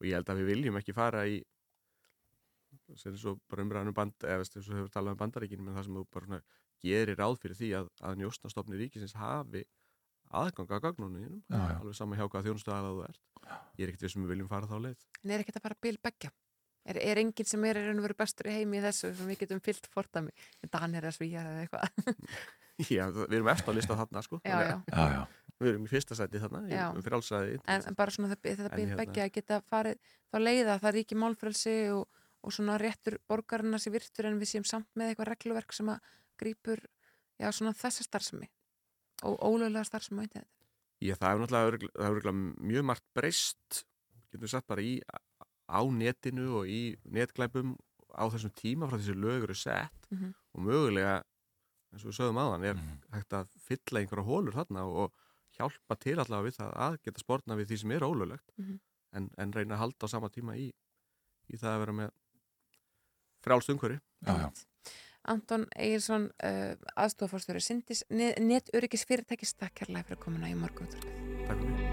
og ég held að við viljum ekki fara í sem svo bara umræðanum band eða eins og hefur talað um bandaríkinu menn það sem þú bara svona, gerir ráð fyrir því að, að njóstnastofni ríkisins hafi aðganga að gagnunum alveg saman hjá hvað þjónustu aðað þú ert. Ég er ekkert við sem við viljum fara þá leið. En er ekki þetta bara bil begja? Er, er enginn sem er raun og veru bestur í heimi í þessu sem við getum fyllt fordami Danir eða Svíjar eða eitthvað. Já, við erum eftir að lista þarna sko. Já, já. Já, já. Við erum í fyrsta sæti þarna í, um frálsæði en, en bara svona þetta, þetta bil hérna- begja að geta farið þá leiða það ríki málfrelsi og, og svona réttur borgarna sér virtur en við séum samt með eitthvað regluverk sem að grýpur já, svona þessa starfsemi og ólögulega starfsemi á interneti Já, það hefur náttúrulega það hefur náttúrulega mjög margt breyst getum við sagt bara í á netinu og í netglæpum á þessum tíma frá þessi lögur eru sett. Mhm. og mögulega eins og við sögum aðan er hægt að fylla einhverja hólur þarna og, og hjálpa til allavega við það að geta spórna við því sem er ólöglegt Mhm. en, en reyna að halda á sama tíma í, í það að vera með frálst umhverfi. Já, já Anton Egilson, uh, aðstofórstjóri Sindis, netörygis fyrirtækis. Takk kærlega fyrir að komuna í morgun Takk fyrir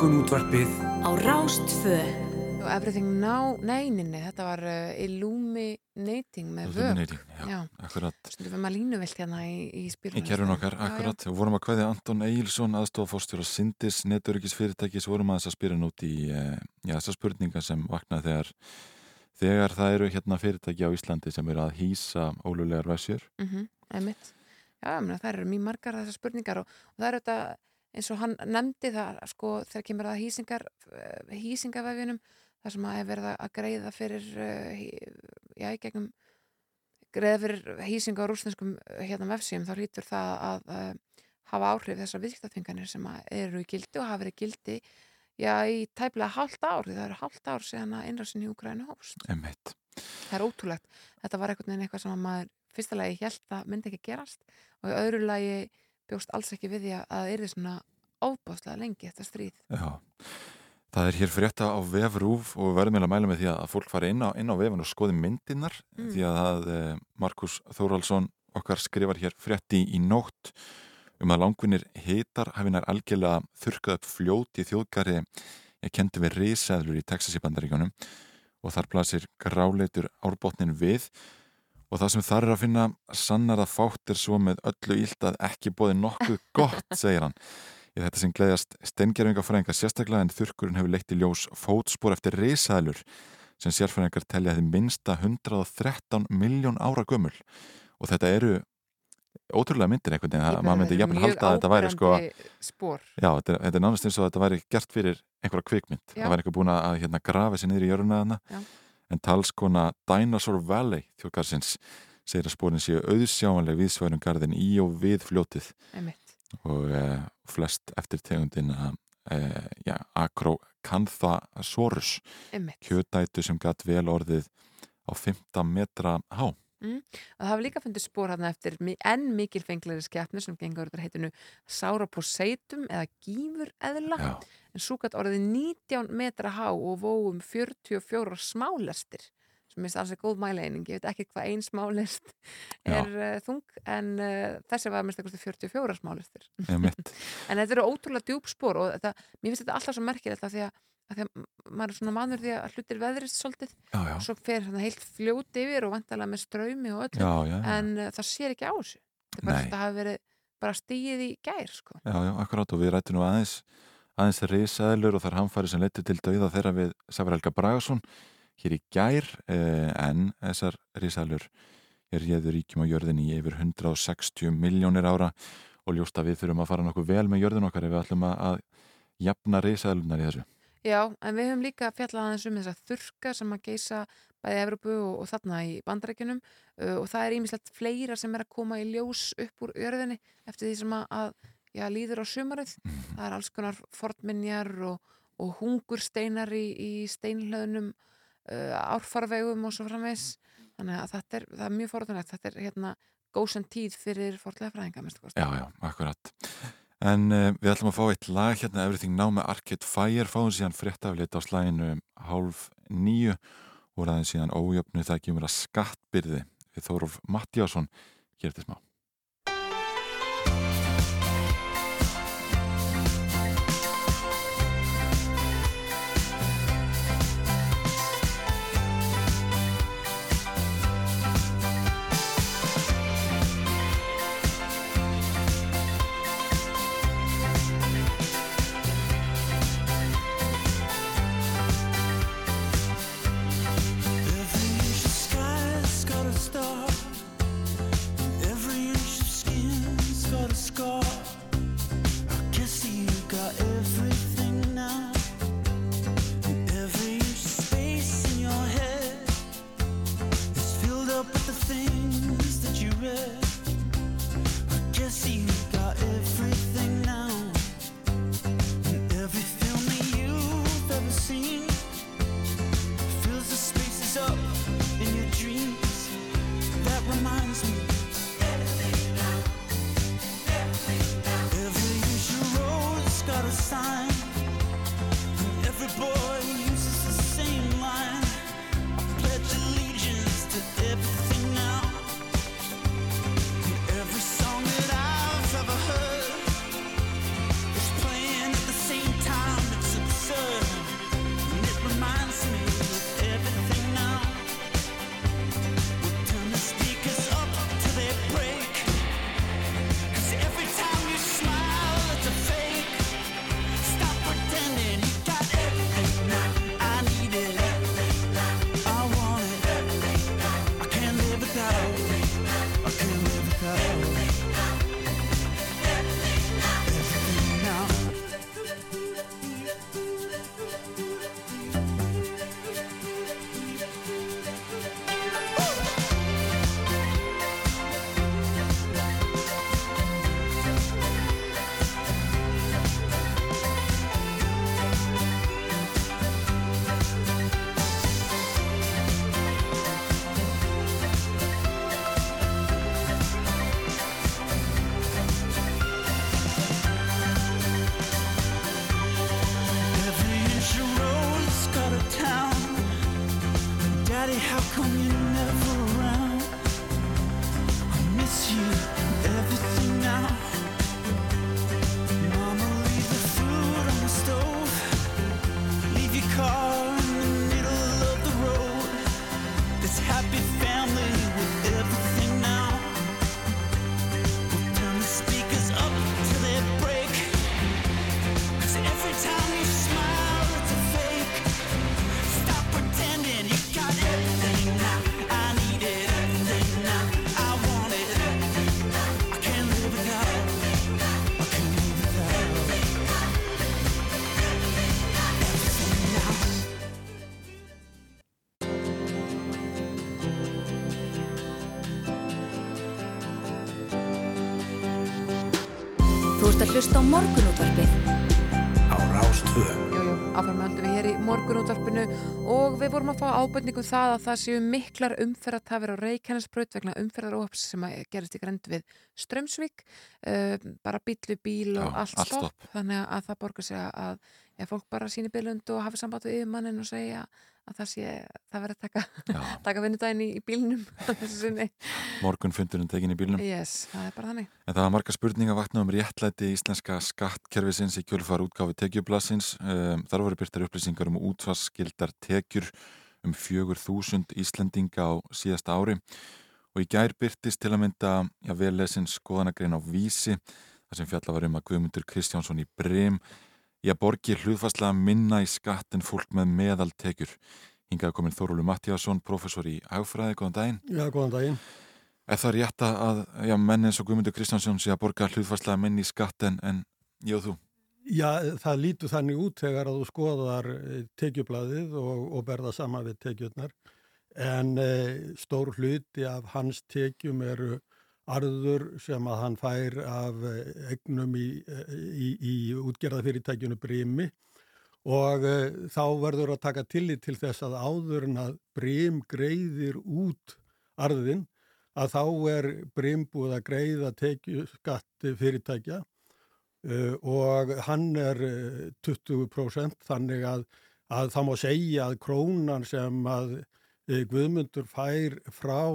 there. Morgun útvarpið á Rástfö Og Everything Now, nei, nei, nei, þetta var uh, Illuminating með vög. Illuminating, já, akkurat. Stundum við maður línuvilt hérna í, í spyrunum. Í kerfin okkar, akkurat. Við vorum að kveðja Anton Eilsson, aðstofafórstjóra Sindis, neturökisfyrirtækis, vorum að þess að spyrja nút í eh, já, þessar spurningar sem vaknaði þegar, þegar það eru hérna fyrirtæki á Íslandi sem eru að hýsa ólulegar versjur. Mm -hmm. Já, það eru mjög margar þessar spurningar og, og það eru þetta eins og hann nefndi það sko þegar kemur það hýsingar hýsingavefjunum þar sem að er verið að greiða fyrir uh, já, í gegnum greiða fyrir hýsinga á rúsneskum hérna vefsíum þá hlýtur það að uh, hafa áhrif þessar viðskiptaþvinganir sem eru í gildi og hafa verið gildi já, í tæplega hálft ár það eru hálft ár síðan að innrásin í Ukrænu hóst Einmitt. það er ótrúlegt þetta var einhvern veginn eitthvað sem að maður fyrsta lagi held að myndi ekki gerast og í öðru lagi bjóst alls ekki við því að það er svona óbáslega lengi þetta stríð. Já, það er hér frétta á vefrúf og við verðum eiginlega að mæla með því að fólk fari inn á, inn á vefun og skoði myndirnar Mm. því að eh, Markus Þóraldsson okkar skrifar hér frétti í nótt um að langvinnir hitar hafi nær algjörlega þurkað upp fljót í þjóðgari ég kendi við risaðlur í Texas í bandaríkjónum og þar blasir gráleitur árbótnin við og það sem þar er að finna sannar að fátt er svo með öllu ílt að ekki bóði nokkuð gott, segir hann í þetta sem gleðjast steingerfingafræðingar sérstaklega en þurkurinn hefur leitt í ljós fótspor eftir risaðlur sem sérfræðingar telja þið minsta 113 miljón ára gömul og þetta eru ótrúlega myndir einhvern veginn, að maður myndi jafnvel halda að þetta væri sko spór Já, þetta er, þetta er nánast eins og þetta væri gert fyrir einhverja kvikmynd. Já. Það væri eitthvað búin að hérna, grafa sér niður í jöruna þarna. Já. En talskona Dinosaur Valley þjókarsins segir að spórin séu auðsjáanleg viðsværum garðin í og við fljótið Einmitt. og eh, flest eftir tegundina eh, ja, Acrocanthosaurus Einmitt. kjötætu sem gatt vel orðið á 15 metra há. Mm. og það hafa líka fundið spór hérna eftir enn mikil fenglegri skeppnu sem gengur þetta heitinu Sauroposeitum eða gífur eðla Já. en gætt orðið 19 metra há og vóum 44 smálestir sem minnst alls er góð mæleining ég veit ekki hvað ein smálest er uh, þung en uh, þessi var minnst eitthvað 44 smálestir en þetta eru ótrúlega djúb spór og þetta, mér finnst þetta alltaf svo merkilegt af því að, að að maður er svona mannur því að hlutir veðrist svolítið Já, já. og svo fer hann heilt fljót yfir og vantalega með strömi og öllu Já, en uh, það sér ekki á þessu þetta er bara þetta hafi verið bara stíið í gær sko. Já, já, akkurát og við rættum nú aðeins aðeins risaðlur og þar hamfari sem leittu til dauða þeirra við Safar Helga Bragason hér í gær eh, en þessar risaðlur er réður ríkjum á jörðinni í yfir 160 miljónir ára og ljóst að við þurfum að fara nokkuð vel með jörðin okkar ef við ætlum að, jafna risaðlunar í þessu. Já, en við höfum líka fjallað aðeins um þessa þurka sem að geisa bæði Evrópu og, og þarna í bandarækjunum uh, og það er ímislegt fleira sem er að koma í ljós upp úr jörðinni eftir því sem að, að já, líður á sumarið. Það er alls konar fornminjar og, og hungursteinar í, í steinhlöðnum uh, árfarvegum og svo framvegs. Þannig að þetta er, er mjög forðunlegt. Þetta er hérna góðsend tíð fyrir forðlega fræðinga, kosti. Já, já, akkurat. En uh, við ætlum að fá eitt lag hérna, Everything Now með Arcade Fire, fáum síðan fréttafleit á slæginu hálf nýju og ræðin síðan ójöfnu það kemur að skattbyrði við Þóróf Mattiásson hér til smá. Að hlusta á morgunútvarpið á Rástvö. Jú, jú, áfram höldum við hér í morgunútvarpinu og við vorum að fá ábyrningu það að það séu miklar umferðartafir á Reykjanesbröð vegna umferðaróhaps sem að gerist í grend við Strömsvík, uh, bara bíl við bíl og Já, allt allt stopp, stopp. þannig að það borgar sig að ef fólk bara síni bílund og hafi samband við yfirmannin og segja að það sé, það verður að taka, taka vinnudaginn í, í bílnum. Morgun fundurinn tekin í bílnum. Yes, það er bara þannig. En það var marga spurninga vatna um réttlæti íslenska skattkerfisins í kjölfar útgáfi tekjublasins. Um, þar voru byrtar upplýsingar um útvarsskildar tekjur um 4.000 Íslendinga á síðasta ári og í gær byrtist til að mynda já, vellesin skoðanagrein á vísi þar sem fjalla var um að Guðmundur Kristjánsson í Brim að borgi hlutfastlega minna í skatt en fólk með meðaltekjur. Hingað komin Þórúlu Mattíasson, professor í hagfræði, góðan daginn. Já, góðan daginn. Er það rétt að já, menn eins og Guðmundur Kristjánsson sé að borga hlutfastlega minni í skatt en, en ég og þú? Já, það lítur þannig út þegar að þú skoðar eh, tekjublaðið og, og berða sama við tekjurnar en e, stór hluti af hans tekjum eru arður sem að hann fær af eh, eignum í, í, í útgerðafyrirtækjunu Brimi og e, þá verður að taka tillit til þess að áður en að Brim greiðir út arðin að þá er Brim búið að greiða tekjuskatti fyrirtækja og hann er uh, 20% þannig að, að það má segja að krónan sem að Guðmundur fær frá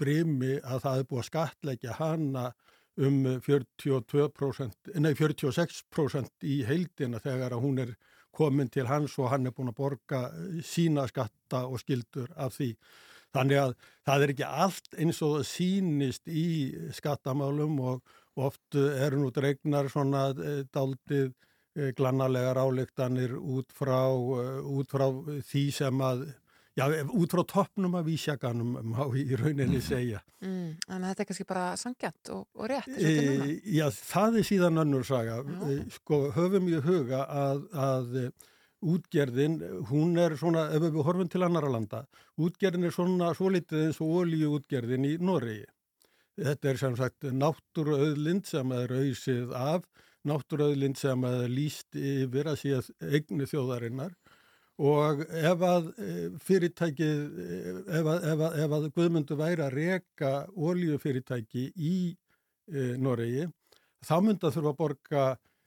brimi að það er búið að skatleggja hana um 42%, nei 46% í heildina þegar að hún er komin til hans og hann er búin að borga sína skatta og skildur af því. Þannig að það er ekki allt eins og það sínist í skattamálum og oft eru nú dregnar svona daldið glannalegar álektanir út frá, út frá því sem að, já, út frá toppnum af vísjaganum má í rauninni segja. Mm, en þetta er kannski bara sangjant og, og rétt. E, já, það er síðan önnur saga. E, sko, höfum í huga að, að útgerðin, hún er svona, ef við horfum til annara landa, útgerðin er svona svo litið eins og olíuútgerðin í Noregi. Þetta er sem sagt náttúruauðlind sem er auðsið af, náttúruauðlind sem er líst yfir að síða eigni þjóðarinnar og ef að fyrirtækið, ef að, ef að, ef að Guðmundur væri að reka oljufyrirtæki í e, Noregi, þá myndi að þurfa að borga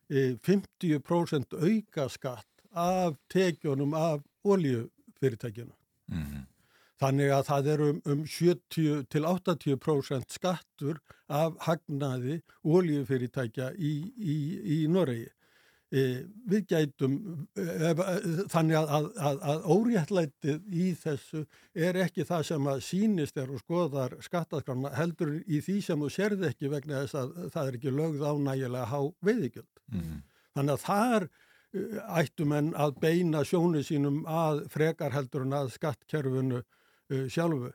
e, 50% auka skatt af tekjunum af oljufyrirtækinu. Mm -hmm. Þannig að það eru um, um 70 til 80% skattur af hagnaði oljufyrirtækja í, í, í Noregi. E, við gætum, e, þannig að, að, að, að óréttlætið í þessu er ekki það sem að sínist er og skoðar skattaskrána heldur í því sem þú sérði ekki vegna þess að það er ekki lögð ánægilega há veiðigjöld. Mm -hmm. Þannig að þar ættum en að beina sjónu sínum að frekar heldur en að skattkerfinu uh, sjálfu.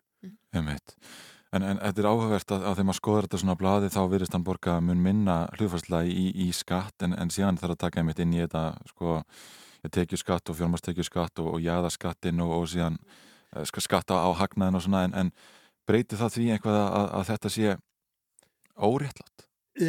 Einmitt. En, en þetta er áhugavert að, að þegar maður skoður þetta svona bladi þá virðist hann borga mun minna hlutfarslega í, í skatt en, en síðan þarf að taka einmitt inn í þetta sko, tekjuskatt og fjármarstekjuskatt og, og jæðaskattin og, og síðan uh, skatta á hagnaðin og svona en, en breytir það því einhvað að, að þetta sé óréttlátt? E,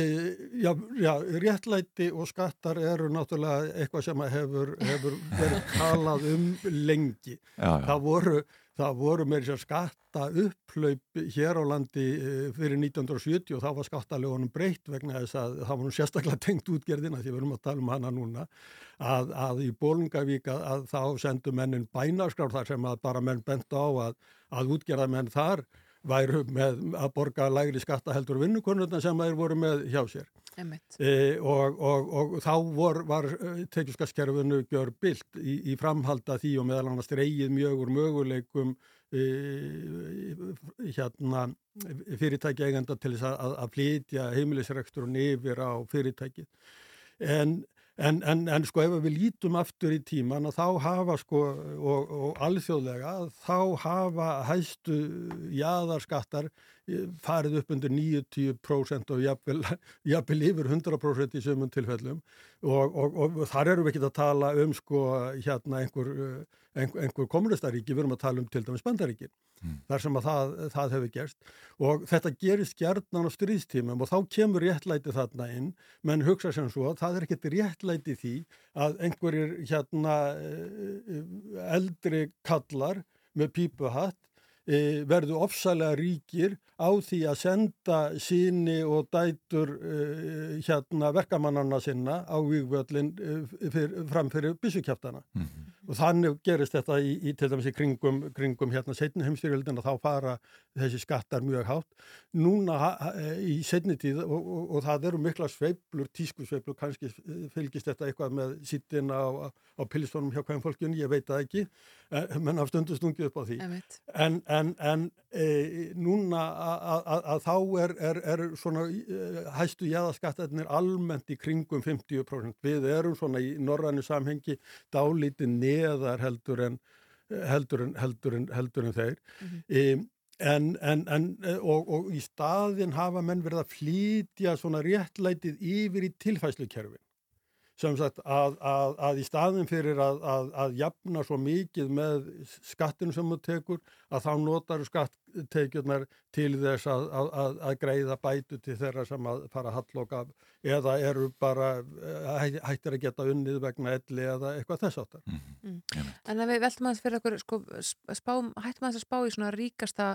já, já, réttlæti og skattar eru náttúrulega eitthvað sem hefur, hefur verið talað um lengi. Já, já. Það voru, það voru með þess að skatta upplaup hér á landi fyrir 1970 og þá var skattalegunum breytt vegna þess að það var nú sérstaklega tengt útgerðina því við erum að tala um hana núna að, að í Bólungavík að, að þá sendu mennin bænarskráð þar sem að bara menn bent á að, að útgerðamenn þar væru með að borga lægri skatta heldur vinnukonurna sem þeir voru með hjá sér. E, og, og, og þá vor, var tekjuskaskerfinu gjör bilt í, í framhalda því og meðal annars reyið mjög úr möguleikum e, hérna, fyrirtæki eigenda til þess að, að flytja heimilisreksturinn yfir á fyrirtæki. En En, en, en sko ef við lítum aftur í tíman og þá hafa sko og, og alþjóðlega þá hafa hæstu jáðarskattar farið upp undir 90% og jafnvel, jafnvel yfir 100% í sömum tilfellum. Og, og, og þar eru við ekki að tala um sko hérna einhver, einhver, kommunistaríki, við erum að tala um til dæmis bandaríkin, þar sem að það, það hefur gerst. Og þetta gerist gjarnan á stríðstímum og þá kemur réttlæti þarna inn, menn hugsa sem svo að það er ekkert réttlæti því að einhverjir hérna eh, eldri kallar með pípuhatt e, verðu ofsalega ríkir á því að senda síni og dætur e, hérna verkamannana sinna á výgvöldin e, fyr, fram fyrir byssukjáftana. Og þannig gerist þetta í, í til dæmis í kringum, kringum hérna setni heimstyrjöldin að þá fara þessi skattar mjög hátt. Núna í setni tíð og, og, og það eru mikla sveiblur, tískusveiblur, kannski fylgist þetta eitthvað með sittin á, á pilistónum hjá hvern fólkjun, ég veit það ekki, eh, menn af stundu stungið upp á því. En, en, en e, núna að- þá er, er, er svona e, hæstu jæðaskattarnir almennt í kringum 50%. Við erum svona í norrænu samhengi dálítið neðar heldur en heldur en, heldur en, heldur en þeir. Mm En, en, en, og, og í staðin hafa menn verið að flytja svona réttlætið yfir í tilfæslukerfin sem sagt að, að, að í staðin fyrir að, að, að jafna svo mikið með skattinu sem þú tekur að þá notar skatttekjurnar til þess að, að, að greiða bætu til þeirra sem að fara að halloka eða eru bara eh, hæ- hættir að geta unnið vegna elli eða eitthvað þess áttar. En að við veltum aðeins fyrir okkur, sko, spám, hættum aðeins að spá í svona ríkasta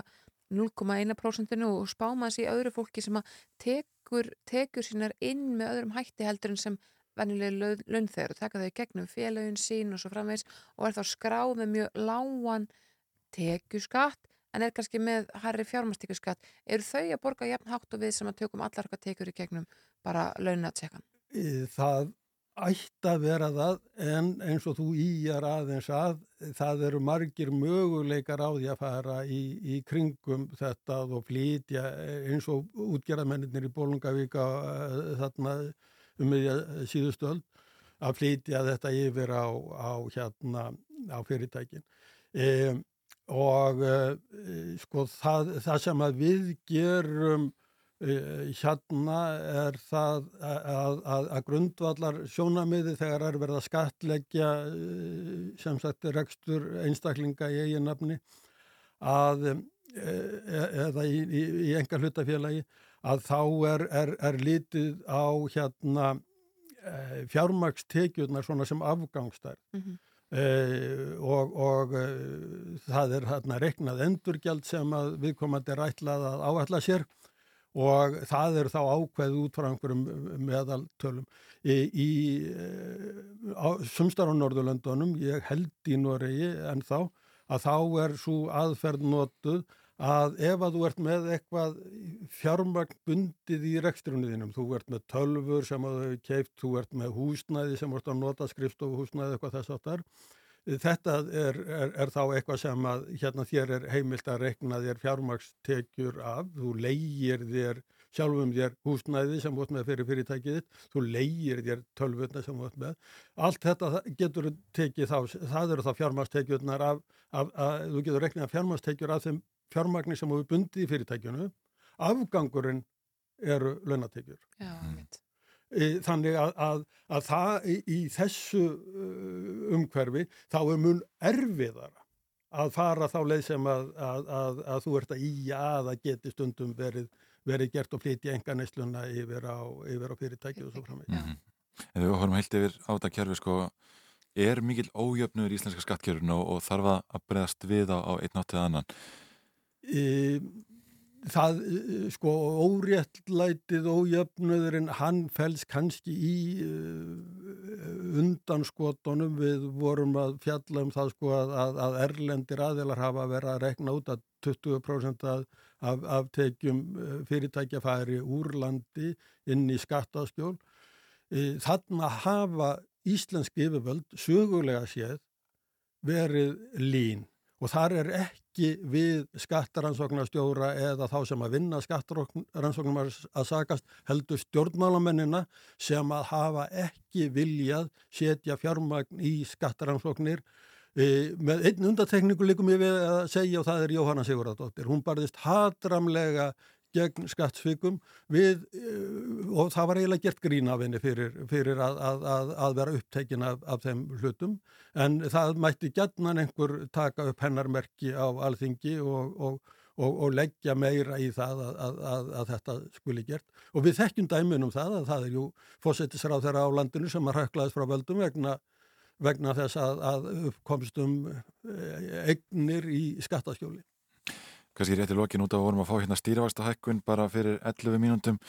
0,1% og spám aðeins í öðru fólki sem að tekur, tekur sínar inn með öðrum hætti heldur en sem venjulega launþegar og taka þau í gegnum félagin sín og svo framvegs og er þá skráð með mjög lágan tekjuskatt en er kannski með harri fjármastíkuskatt. Eru þau að borga jafn hátt og við sem að tökum allar okkar tekjur í gegnum bara launatsekan? Í- Það ætti að vera það en eins og þú íjar aðeins að það eru margir möguleikar á því að fara í, í kringum þetta og flytja eins og útgerðamennir í Bólungavíka eh, þarna um meðja síðustöld að flytja þetta yfir á, á hérna á fyrirtækin. E, og e, sko það, það sem að við gerum Eh, hérna er það að, að, að grundvallar sjónamiði þegar er verið að skatleggja eh, sem sagt rekstur einstaklinga í eigin nafni að eh, eða í, í, í enga hlutafélagi að þá er, er, er litið á hérna fjármakstekjurnar svona sem afgangstær Mhm. Uh, og, og uh, það er hérna reiknað endurgjald sem að viðkomandi er ætlað að áætla sér og það eru þá ákveð út frá einhverjum meðaltölum. Í, í sumstar á Norðurlöndunum, ég held í Noregi en þá, að þá er svo aðferð notuð að ef að þú ert með eitthvað fjármagn bundið í rekstrunniðinum, þú ert með tölfur sem að þau keift, þú ert með húsnæði sem ert að nota skrifstofuhúsnæði eitthvað þess áttar, þetta er, er, er þá eitthvað sem að hérna þér er heimilt að rekna þér fjármagstekjur af, þú leigir þér sjálfum þér húsnæði sem þú ert með fyrir fyrirtækið þú leigir þér tölvutna sem þú ert með. Allt þetta getur tekið þá, það eru þá fjármagstekjurnar af, af, af þú getur reknað fjármagstekjur af þeim fjármagni sem er bundið í fyrirtækjunu. Afgangurinn eru launatekjur. Já, mitt. Þannig að, að, að það í, í þessu umhverfi þá er mun erfiðara að fara þá leið sem að, að, að þú ert að í að að geti stundum verið, verið gert og flytja enga neysluna yfir á, yfir á fyrirtæki og svo framvegis. Mm -hmm. En við horfum heilt yfir á þetta kerfi sko, er mikil ójöfnur í íslenska skattkjörun og, og þarf að bregðast við á, á einn áttið annan? E, það, sko, óréttlætið ójöfnuðurinn, hann fels kannski í uh, undanskotunum við vorum að fjalla um það sko að, að, að erlendir aðilar hafa verið að rekna út að 20% af, af, af tekjum fyrirtækja færi úr landi inn í skattaskjól. E, þarna hafa íslensk yfirvöld sögulega séð verið lín og þar er ekki við skattaransóknarstjóra eða þá sem að vinna skattaransóknum að sakast heldur stjórnmálamennina sem að hafa ekki viljað setja fjármagn í skattaransóknir e, með einn undatekningu líkum ég við að segja og það er Jóhanna Sigurðardóttir. Hún barðist hatramlega gegn skattsvikum við, eh, og það var eiginlega gert grín af henni fyrir, fyrir að, að, að, að vera upptekin af, af þeim hlutum en það mætti gætnan einhver taka upp hennarmerki á alþingi og, og, og, og leggja meira í það að þetta skuli gert og við þekkjum dæmin um það að það er jú fósettisráð þeirra á landinu sem að röklaðist frá völdum vegna vegna þess að, að uppkomstum eignir í skattaskjóli. Kanski rétti lokin út af að vorum að fá hérna stýrivastahækkun bara fyrir 11 mínúndum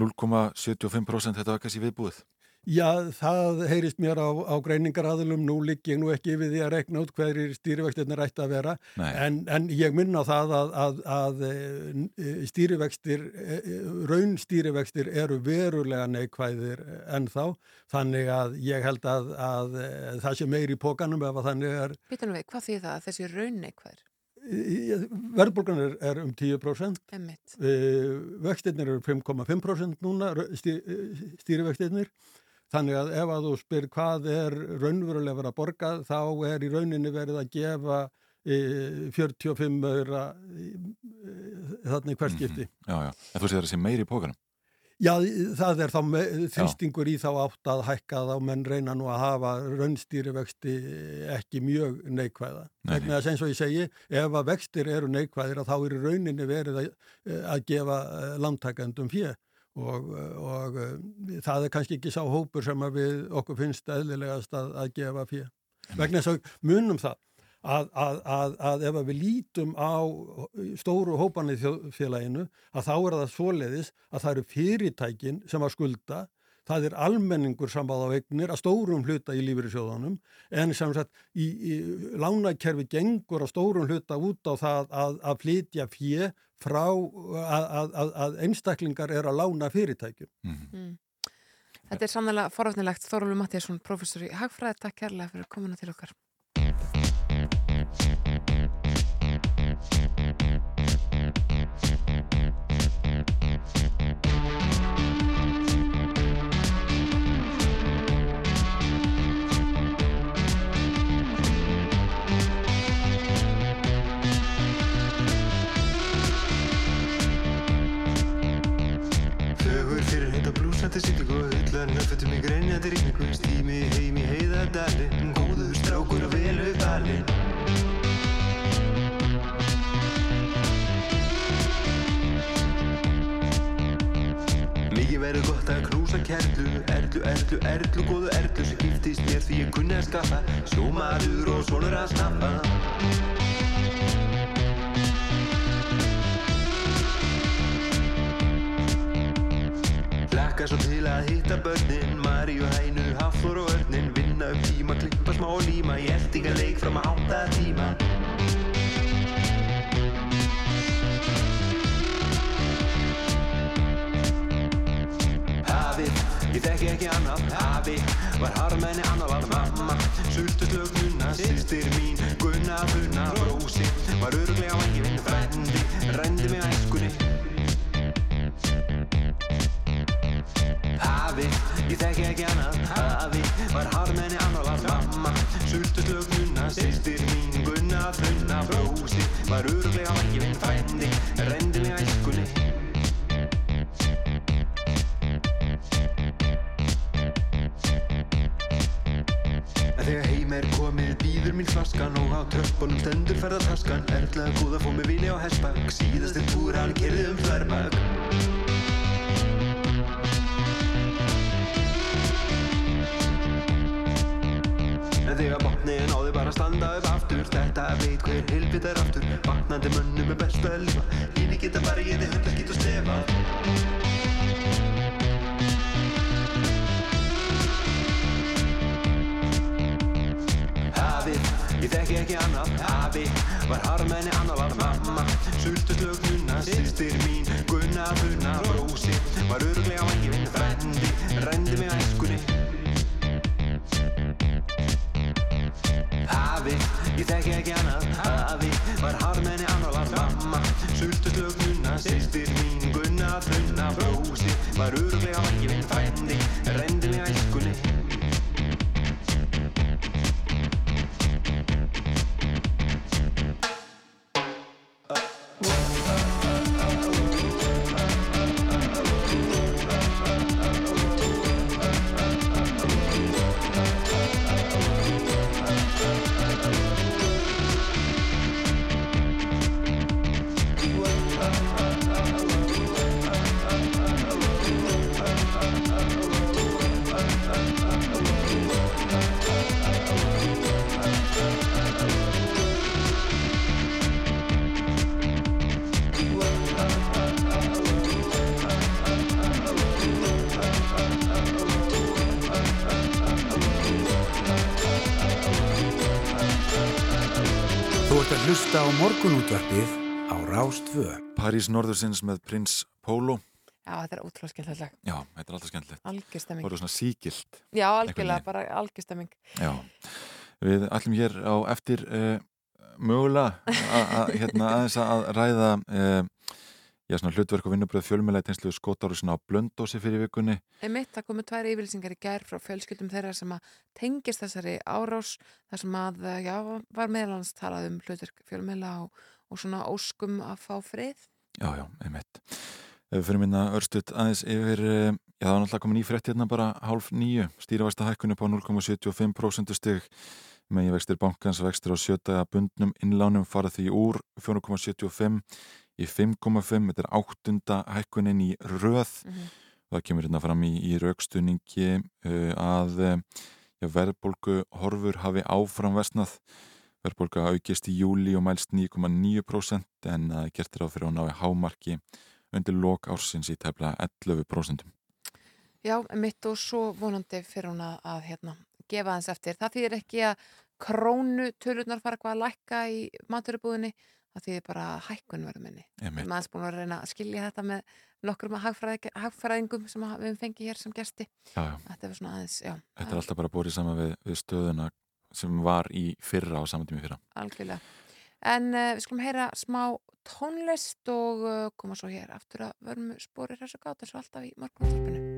0,75% þetta var kannski viðbúið. Já, það heyrist mér á, á greiningaraðilum, nú ligg ég nú ekki við því að rekna út hverjir stýrivextirnir ætti að vera, en, en ég minna á það að, að, að stýrivextir, raun stýrivextir eru verulega neikvæðir en þá, þannig að ég held að, að það sé meir í pókanum ef að þannig er... Býtanum við, hvað þýð það að þessi raun neikvæðir? Verðbólgan er, er um 10%, Einmitt. vextirnir eru 5,5% núna, stýrivextirnir, Þannig að ef að þú spyr hvað er raunverulega verið að borga þá er í rauninni verið að gefa e, 45 öðra e, þannig hverskipti. Mm -hmm. Já, já. En þú séð það að sé meiri í pókanum? Já, það er þá þýstingur í þá átt að hækka þá menn reyna nú að hafa raunstýrivexti ekki mjög neikvæða. Nei. Þess eins og ég segi, ef að vextir eru neikvæðir þá er í rauninni verið að, að gefa landtakendum fyrir og, og það er kannski ekki sá hópur sem við okkur finnst eðlilegast að, að gefa fyrir. Vegna þess að munum það að, að, að ef við lítum á stóru hópan í félaginu að þá er það svoleiðis að það eru fyrirtækin sem að skulda það er almenningur sambáð á eignir að stórum hluta í lífyrirsjóðanum en sem sagt í, í lánakerfi gengur að stórum hluta út á það að, að flytja fjö frá að, að, að einstaklingar er að lána fyrirtækjum. Mm. Mm. Þetta er sannlega foröfnilegt Þorvaldur Mattíasson, professor í Hagfræði, takk kærlega fyrir komuna til okkar. Stími heim í heiðadalinn Góður strákur og velu dalinn Mikið verður gott að knúsa kerlu Erlu, erlu, erlu, góðu erlu sem giftist mér því ég kunni að skaffa Sjómaður og sonur að snappa Laka svo til að hitta börnin Maríu, hænu, hafþór og örnin Vinna upp tíma, klippa smá líma. Í eldingaleik fram að átta tíma var harmenni annað var mamma. Sultuslög nunna, sýstir mín Gunna, funna, brósi Var öruglega ekki vinn frendi Rendi mig æskunni. Hafi, ég þekki ekki annað Hafi, var harmenni annað var mamma. Sultuslög nunna, sýstir mín Gunna, funna, brósi Var öruglega ekki vinn frendi Rendi býður mín flaskan og á tröppunum stendur ferðartaskan Erlaðu góð að fá mig vini á hessbakk síðastir túr hann kerði um þverrbakk En þegar botniðin á þig bara standa upp aftur Þetta veit hver hilbit er aftur. Vaknandi mönnum er best að lifa. Híni geta ég þið hundar geta stefa Hafið, ég þekki ekki annað. Hafi, var harmenni annað var mamma. Sultuslög nunna, sýstir mín Gunna, funna, brósi Var öruglega ekki vinn frendi Rendi mig æskunni. Hafi, ég þekki ekki annað. Hafi, var harmenni annað var mamma. Sultuslög nunna, sýstir mín Gunna, funna, brósi Var öruglega ekki vinn frendi að hlusta á morgunútvarpið á Rástvö. París Norðursins með Prins Pólo. Já, þetta er ótrúlega skemmtilegt lag. Já, þetta er alltaf skemmtilegt. Algjörstemming. Það voru svona síkilt. Já, algjörlega, bara algjörstemming. Já, við ætlum hér á eftir uh, mögulega að hérna, aðeins að ræða uh, já, svona hlutverk og vinnubröð fjölmjöla í tegnslu skotárusin á Blöndósi fyrir vikunni. Einmitt, það komu tvær yfirlýsingar í gær frá fjölskyldum þeirra sem að tengist þessari árás þar sem að, já, var meðalans talað um hlutverk fjölmjöla og, og svona óskum að fá frið. Já, já, einmitt. Ef við fyrir minna örstuðt aðeins yfir, já, það var náttúrulega komin í frétt hérna bara hálf nýju, stýravæsta hækkunni på 0,75% stygg með ég vextir bankans vextir á sjötaða bundnum innlánum farið því úr 4,75 í 5,5, þetta er áttunda hækkunin í röð mm -hmm. og það kemur hérna fram í, í raukstunningi uh, að ja, verðbólgu horfur hafi áfram vestnað verðbólga aukist í júli og mælst 9,9% en að gertir á fyrir að ná í hámarki undir lok ársins í tefla 11%. Já, mitt og svo vonandi fyrir hún að, hérna, gefa þess eftir. Það þýðir ekki að krónu tölurnar fara eitthvað að lækka í maturubúðinni það þýðir bara hækkun verður minni. Maður er búin að reyna að skilja þetta með nokkrum hagfræðingum sem við hefum fengið hér sem gæsti þetta er svona aðeins já, Þetta er alltaf bara búin saman við, við stöðuna sem var í fyrra á samantími fyrra. Algjörlega. En uh, við skulum heyra smá tónlist og uh, koma svo hér aftur að verðum spórir þessu gátt þessu alltaf í morgunarþorpinu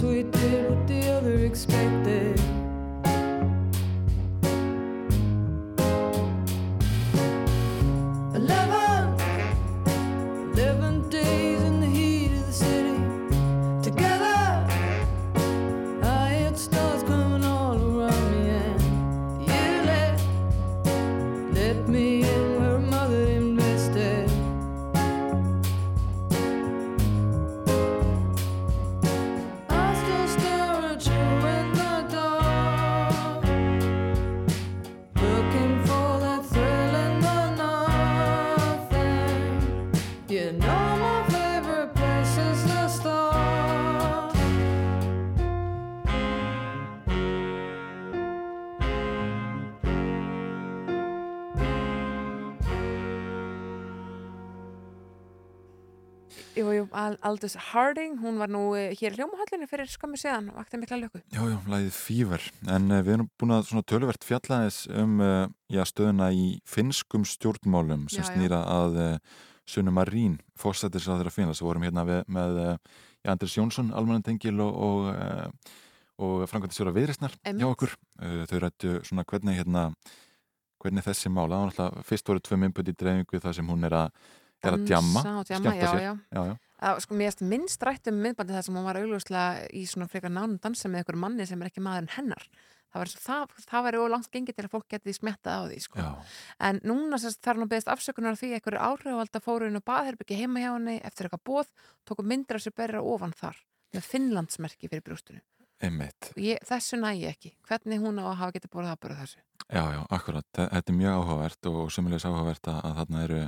sweet dear Aldous Harding, hún var nú eh, hér í hljómahallinu fyrir skömmu séðan og vakti mikla löku. Já, já, læðið Fever. En uh, við erum búin að svona töluvert fjallaðis um uh, já, stöðuna í finskum stjórnmálum sem Já, já. snýra að uh, Sunnu Marín, fórsættis að þeirra finna. Svo vorum hérna við, með já, Andris Jónsson, almannantengil og, og, og framkvæmtistjóra viðrisnar Einmitt. hjá okkur. Þau rættu svona hvernig hérna hvernig þessi mála, það var náttúrulega fyrst voru tvö myndbönd í dreifingu þar sem hún er að er að djamma, djamma, já, já. já, Það, sko, mér erst minnst rætt um miðbandi þar sem hún var augljóslega í svona frekar nánum dansa með einhver manni sem er ekki maður en hennar. Það, var, það, það væri ólangt gengið til að fólk geti smetta á því, sko. En núna þarf nú beðist afsökunar því einhverju áhrifvalda fóru inn á baðherbyggi heima hjá henni eftir eitthvað bóð, tóku myndir af sér berra ofan þar með Finnlandsmerki fyrir. Og ég, þessu næ ég ekki. Hvernig hún á að hafa getið borðað að borða þessu? Já, já, akkurat. Þe- Þetta er mjög áhugavert og sömulegis áhugavert að, að þarna eru,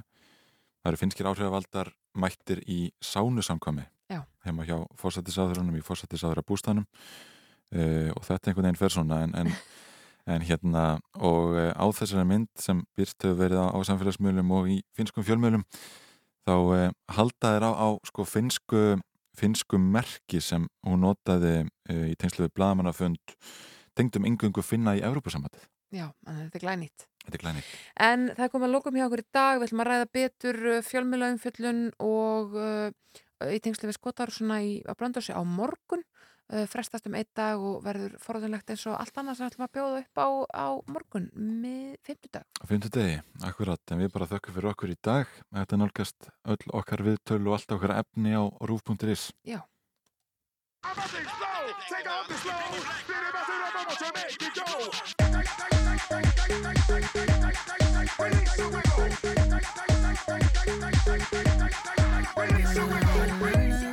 það eru finskir áhrifavaldar mættir í sánusamkvæmi Já. heima hjá fórsættisáðurunum í fórsættisáðura bústanum uh, og þetta einhvern veginn fer svona en, en, en hérna og uh, á þessari mynd sem byrt hefur verið á, á samfélagsmiðlum og í finskum fjölmiðlum þá uh, halda þeir á, á sko finsku, finsku merki sem hún notaði í tengslu við blagamannafund tengdum yngungu finna í Evrópusamhatið. Já, þetta er glænýtt. Þetta er glænýtt. En það er komið að lókum hjá okkur í dag, við ætlum að ræða betur fjölmjölaumfjöllun og uh, í tengslu við skotarúsuna í, á Blöndósi á morgun, uh, frestast um einn dag og verður forðunlegt eins og allt annað sem við ætlum að bjóða upp á, á morgun með fimmtudag. Á fimmtudegi, akkurat, en við bara þökkum fyrir okkur í dag. Þetta er nálgast öll okkar viðtölu og allt okkar efni á rúf.is. Já. I'm a big slow, take off the slow. Did it mess it up, I'm make it go. Release the. Release the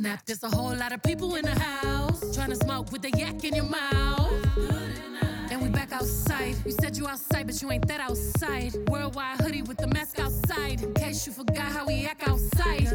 snap. There's a whole lot of people in the house trying to smoke with the yak in your mouth. And we back outside. You said you outside, but you ain't that outside. Worldwide hoodie with the mask outside. In case you forgot how we act outside.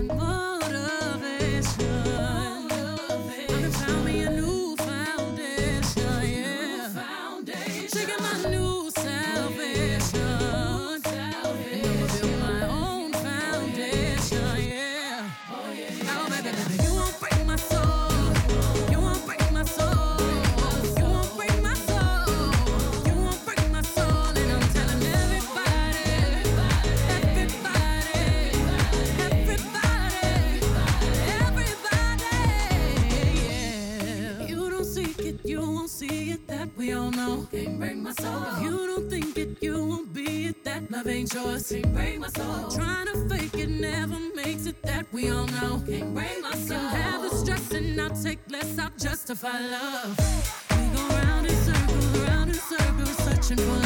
yours. Can't break my soul. Trying to fake it never makes it that we all know. Can't break my soul. Can have the stress and I'll take less. I'll justify love. We go round in circles, round in circles, searching for.